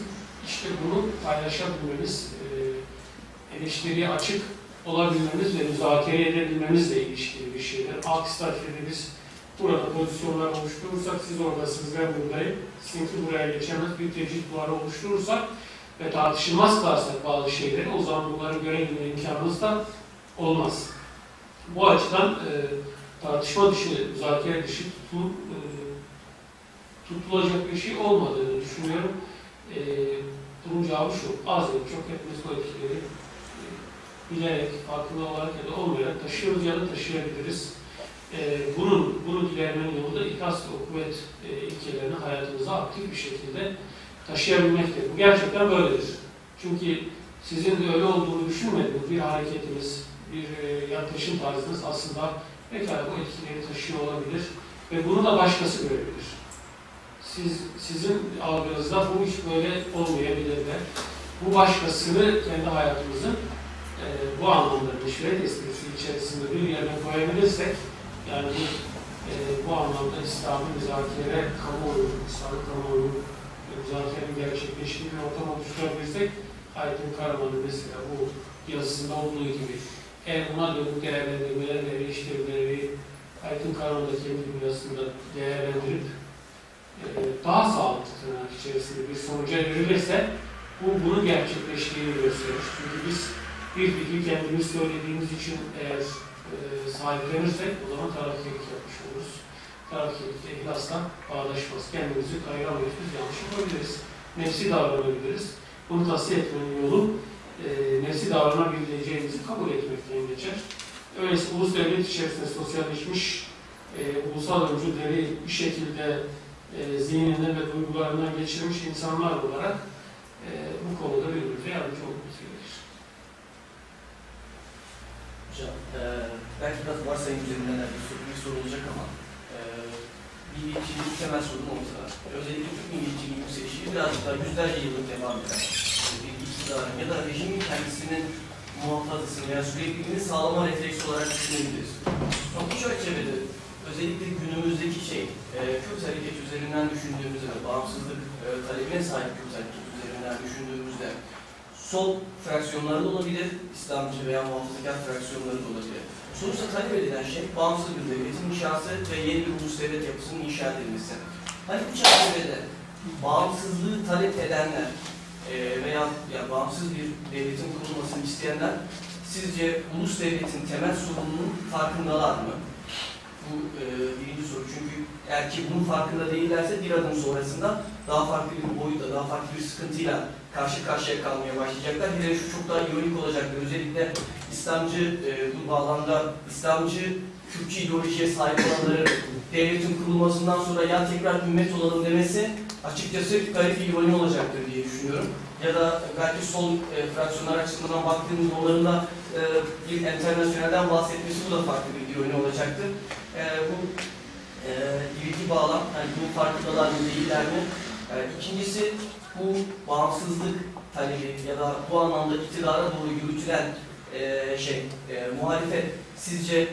işte bunu paylaşabilmemiz, e, eleştiriye açık olabilmemiz ve müzakere edebilmemizle ilişkili bir şeydir. Aksi takdirde biz burada pozisyonlar oluşturursak, siz oradasınız, ben buradayım, sizinki buraya geçemez bir tecrit duvarı oluşturursak ve tartışılmaz kılarsak bazı şeyleri, o zaman bunları görebilme imkanımız da olmaz. Bu açıdan e, tartışma dışı, müzakere dışı tutul, e, tutulacak bir şey olmadığını düşünüyorum. E, bunun cevabı şu, az ya çok hepimiz bu etkileri e, bilerek, farkında olarak ya da olmayarak taşıyoruz ya da taşıyabiliriz. E, bunun, bunu gidermenin yolu da ikaz ve kuvvet e, ilkelerini hayatımıza aktif bir şekilde taşıyabilmektir. Bu gerçekten böyledir. Çünkü sizin de öyle olduğunu düşünmediğiniz bir hareketiniz, bir e, yaklaşım tarzınız aslında pekala bu etkileri taşıyor olabilir ve bunu da başkası görebilir. Siz, sizin algınızda bu iş böyle olmayabilir de bu başkasını kendi hayatımızın e, bu anlamda meşruiyet esprisi içerisinde bir yerine koyabilirsek yani bu, e, bu anlamda İslam'ın müzakere kamuoyu, İslam'ın kamuoyu müzakerenin gerçekleştiği bir ortam oluşturabilirsek Aydın Karaman'ın mesela bu yazısında olduğu gibi eğer buna dönük değerlendirmeleri, eleştirileri Aydın Karaman'da kendi dünyasında değerlendirip e, daha sağlıklı tırnak içerisinde bir sonuca verilirse bu bunun gerçekleştiğini gösterir. Çünkü biz bir fikri kendimiz söylediğimiz için eğer e, sahiplenirsek o zaman tarafkirlik yapmış de ihlasla bağdaşmaz. Kendimizi kayıramayız, biz yanlış yapabiliriz. Nefsi davranabiliriz. Bunu tasfiye etmenin yolu e, nefsi davranabileceğimizi kabul etmekten geçer. Öyleyse ulus devlet içerisinde sosyalleşmiş e, ulusal öncülleri bir şekilde e, zihninden ve duygularından geçirmiş insanlar olarak e, bu konuda birbirimize yardımcı olmamız gerekir. Hocam, e, belki biraz varsayım üzerinden de bir soru, bir soru olacak ama milliyetçiliğin temel sorunu ortada. Özellikle Türk milliyetçiliği yükselişi birazcık daha yüzlerce yıllık devam eden bir iktidarın ya da rejimin kendisinin muhafazasını veya sürekliliğini sağlama refleksi olarak düşünebiliriz. Ama bu çerçevede özellikle günümüzdeki şey, e, Kürt hareket üzerinden düşündüğümüzde ve bağımsızlık e, talebine sahip Kürt hareket üzerinden düşündüğümüzde sol fraksiyonları olabilir, İslamcı veya muhafazakar fraksiyonları da olabilir. Sonuçta talep edilen şey bağımsız bir devletin inşası ve yeni bir ulus devlet yapısının inşa edilmesi. Hani bu çerçevede bağımsızlığı talep edenler e, veya ya, bağımsız bir devletin kurulmasını isteyenler sizce ulus devletin temel sorununun farkındalar mı? Bu e, birinci soru. Çünkü eğer ki bunun farkında değillerse bir adım sonrasında daha farklı bir boyutta, daha farklı bir sıkıntıyla karşı karşıya kalmaya başlayacaklar. Hele şu çok daha ironik olacaktır. Özellikle İslamcı e, bu bağlamda İslamcı Kürtçü ideolojiye sahip olanların devletin kurulmasından sonra ya tekrar ümmet olalım demesi açıkçası bir ironi olacaktır diye düşünüyorum. Ya da belki sol e, fraksiyonlar açısından baktığımız onların e, bir internasyonelden bahsetmesi bu da farklı bir ironi olacaktır. E, bu e, ilgi bağlam, yani bu farkındalar mı değiller mi? E, ikincisi bu bağımsızlık talebi ya da bu anlamda iktidara doğru yürütülen e, şey, e, muhalefet sizce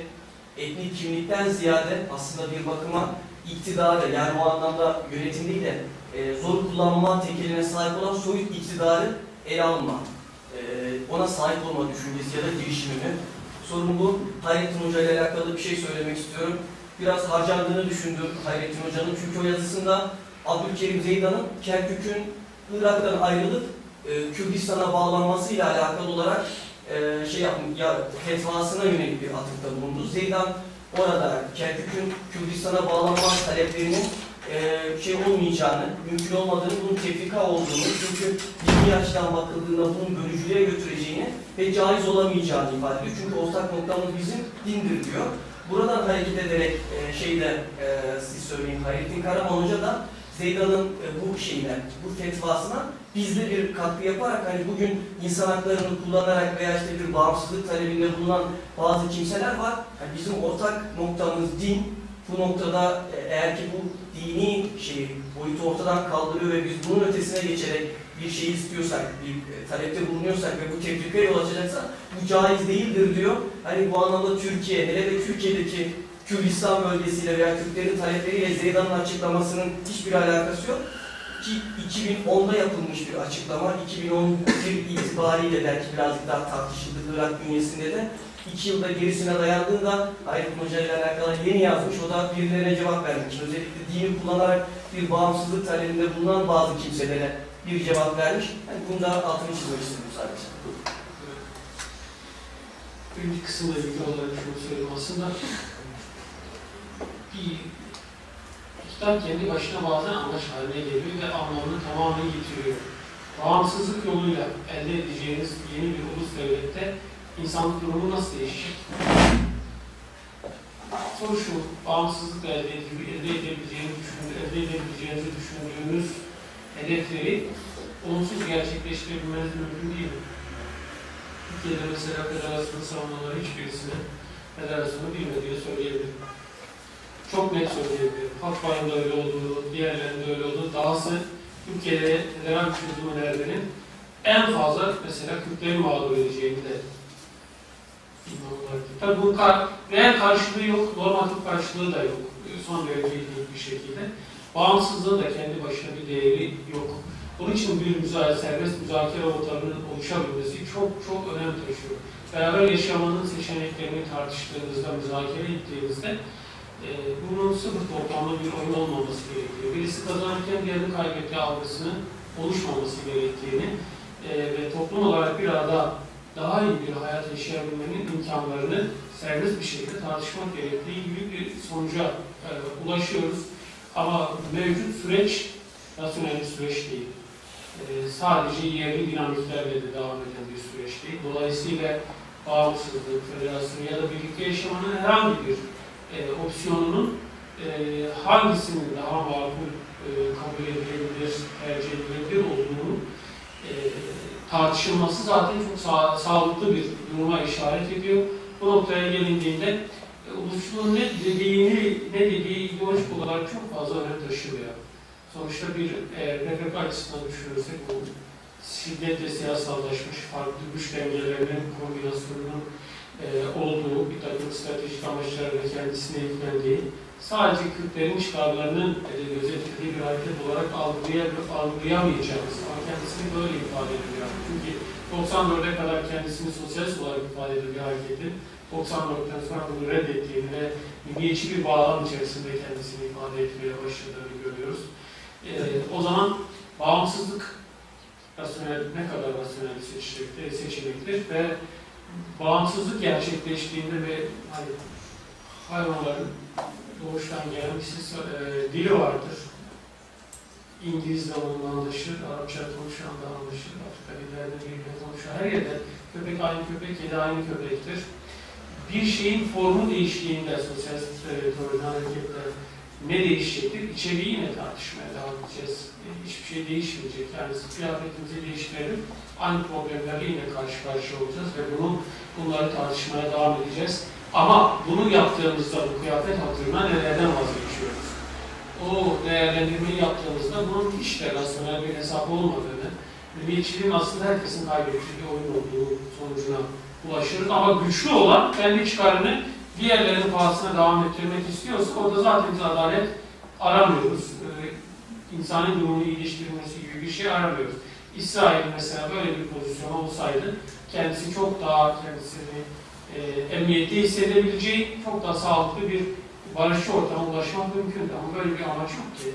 etnik kimlikten ziyade aslında bir bakıma iktidarı yani o anlamda yönetim değil de e, zor kullanma tekeline sahip olan soyut iktidarı ele alma, e, ona sahip olma düşüncesi ya da girişimi mi? Sorun bu. Hayrettin Hoca ile alakalı bir şey söylemek istiyorum. Biraz harcandığını düşündüm Hayrettin Hoca'nın çünkü o yazısında Abdülkerim Zeydan'ın Kerkük'ün Irak'tan ayrılıp e, Kürdistan'a bağlanmasıyla alakalı olarak e, şey yapmış, ya fetvasına yönelik bir atıfta bulundu. Zeydan orada Kerkük'ün Kürdistan'a bağlanma taleplerinin e, şey olmayacağını, mümkün olmadığını, bunun tefrika olduğunu, çünkü dini açıdan bakıldığında bunun bölücülüğe götüreceğini ve caiz olamayacağını ifade ediyor. Çünkü ortak noktamız bizim dindir diyor. Buradan hareket ederek e, şeyde e, siz söyleyin Hayrettin Karaman Hoca da Zeydan'ın e, bu şeyine, bu fetvasına bizde bir katkı yaparak hani bugün insan haklarını kullanarak veya işte bir bağımsızlık talebinde bulunan bazı kimseler var. Yani bizim ortak noktamız din. Bu noktada e, eğer ki bu dini şeyi boyutu ortadan kaldırıyor ve biz bunun ötesine geçerek bir şey istiyorsak, bir e, talepte bulunuyorsak ve bu tefrikaya yol açacaksa bu caiz değildir diyor. Hani bu anlamda Türkiye, hele de Türkiye'deki Kürdistan bölgesiyle veya Türklerin talepleriyle Zeydan'ın açıklamasının hiçbir alakası yok. Ki 2010'da yapılmış bir açıklama, 2011 itibariyle belki birazcık daha tartışıldı Irak bünyesinde de. iki yılda gerisine dayandığında Aydın Hoca ile alakalı yeni yazmış, o da birilerine cevap vermiş. Özellikle dini kullanarak bir bağımsızlık talebinde bulunan bazı kimselere bir cevap vermiş. Yani bunu da altını çizmek istedim sadece. Birinci kısımla ilgili olarak şunu söyleyeyim aslında bir kitap kendi başına bazen amaç haline geliyor ve anlamını tamamen yitiriyor. Bağımsızlık yoluyla elde edeceğiniz yeni bir ulus devlette insanlık durumu nasıl değişecek? Soru şu, bağımsızlıkla elde, elde edebileceğinizi, düşün- elde edebileceğinizi düşündüğünüz hedefleri olumsuz gerçekleştirebilmeniz mümkün değil mi? Türkiye'de mesela federasyonu savunanların hiçbirisine federasyonu bilmediğini söyleyebilirim. Çok net söyleyebilirim. Halkbay'ın da öyle olduğu, diğerlerinin de öyle olduğu, dahası Türkiye'de federal çözüm önerilerinin en fazla mesela Kürtlerin mağdur edeceğini de olarak. Tabii bunun kar real karşılığı yok, normatif karşılığı da yok. Son derece ilginç bir şekilde. Bağımsızlığın da kendi başına bir değeri yok. Bunun için bir müzakere, serbest müzakere ortamının oluşabilmesi çok çok önem taşıyor. Beraber yaşamanın seçeneklerini tartıştığınızda, müzakere ettiğinizde e, bunun sıfır toplamda bir oyun olmaması gerekiyor. Birisi kazanırken diğerinin kaybettiği algısının oluşmaması gerektiğini e, ve toplum olarak bir arada daha iyi bir hayat yaşayabilmenin imkanlarını serbest bir şekilde tartışmak gerektiği gibi bir sonuca e, ulaşıyoruz. Ama mevcut süreç rasyonel süreç değil. Ee, sadece yerli dinamiklerle de devam eden bir süreç değil. Dolayısıyla bağımsızlık, federasyon ya da birlikte yaşamanın herhangi bir e, opsiyonunun e, hangisinin daha makul e, kabul edilebilir, tercih edilebilir olduğunu e, tartışılması zaten çok sağ, sağlıklı bir duruma işaret ediyor. Bu noktaya gelindiğinde e, ulusluğun ne dediğini, ne dediği ideolojik olarak çok fazla önem taşıyor. Sonuçta bir e, PKK açısından düşünürsek bu şiddetle siyasallaşmış farklı güç dengelerinin kombinasyonunun e, olduğu bir takım stratejik amaçlarla kendisine yüklendiği sadece Kürtlerin çıkarlarının e, gözetildiği bir hareket olarak algılay- algılayamayacağımız ama kendisini böyle ifade ediyor. Çünkü 94'e kadar kendisini sosyalist olarak ifade ediyor bir hareketin 94'ten sonra bunu reddettiğini ve milliyetçi bir bağlam içerisinde kendisini ifade etmeye başladığını görüyoruz. Ee, o zaman bağımsızlık rasyonel, ne kadar rasyonel bir seçenektir, seçenektir ve bağımsızlık gerçekleştiğinde ve hani, hayvanların doğuştan gelen bir e, dili vardır. İngiliz de onunla anlaşır, Arapça konuşan da anlaşır, Afrika dillerde birbirine konuşan her yerde köpek aynı köpek, kedi aynı köpektir. bir şeyin formu değiştiğinde sosyal e, teoriden hareketle ne değişecektir? İçeriği yine tartışmaya devam edeceğiz. E, hiçbir şey değişmeyecek. Yani kıyafetimizi değiştirelim. Aynı problemlerle yine karşı karşıya olacağız ve bunu bunları tartışmaya devam edeceğiz. Ama bunu yaptığımızda bu kıyafet hatırına nelerden vazgeçiyoruz? O değerlendirmeyi yaptığımızda bunun hiç de rasyonel bir hesap olmadığını, milliyetçiliğin aslında herkesin kaybettiği bir oyun olduğu sonucuna ulaşırız. Ama güçlü olan kendi çıkarını diğerlerinin pahasına devam ettirmek istiyorsa orada zaten biz adalet aramıyoruz. Ee, insanın durumunu iyileştirilmesi gibi bir şey aramıyoruz. İsrail mesela böyle bir pozisyon olsaydı kendisi çok daha kendisini e, emniyette hissedebileceği çok daha sağlıklı bir barışçı ortama ulaşmak mümkündü. Ama böyle bir amaç yok ki.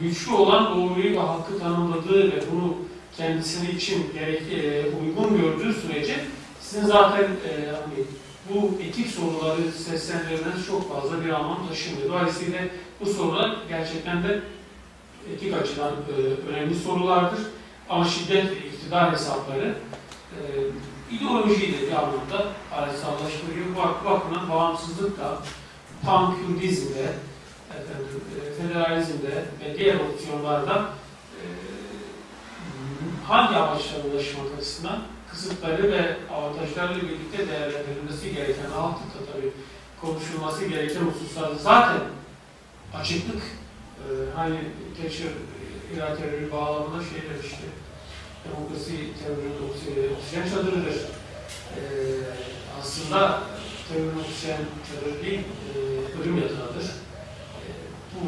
Güçlü olan doğruyu ve hakkı tanımladığı ve bunu kendisini için gerek, e, uygun gördüğü sürece sizin zaten e, hani bu etik soruları seslendirmeniz çok fazla bir anlam taşımıyor. Dolayısıyla bu sorular gerçekten de etik açıdan e, önemli sorulardır. Ama şiddet ve iktidar hesapları e, ideolojiyi de bir anlamda araçsallaştırıyor. Bu bakımdan bağımsızlık da tam Kürdizmde, efendim, e, federalizmde ve diğer opsiyonlarda e, hangi amaçlara ulaşmak açısından kısıtları ve avantajlarla birlikte değerlendirilmesi gereken, altında tabii konuşulması gereken hususlarda zaten açıklık, e, hani Thatcher Irak terörü bağlamında şey demişti, demokrasi oksijen, oksijen çadırıdır. E, aslında terörün oksijen çadırı değil, e, ölüm yatağıdır. E, bu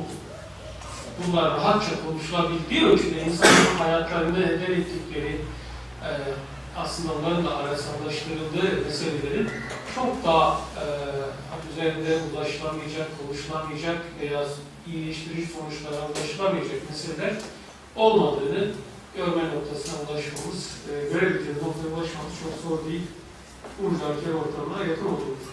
bunlar rahatça konuşulabildiği ölçüde insanların hayatlarını heder ettikleri, e, aslında onların da araçsallaştırıldığı meselelerin çok daha e, üzerinde ulaşılamayacak, konuşulamayacak veya iyileştirici sonuçlara ulaşılamayacak meseleler olmadığını görme noktasına ulaşmamız, e, görebildiğimiz noktaya ulaşmamız çok zor değil. Urca ortamına yakın olduğumuz.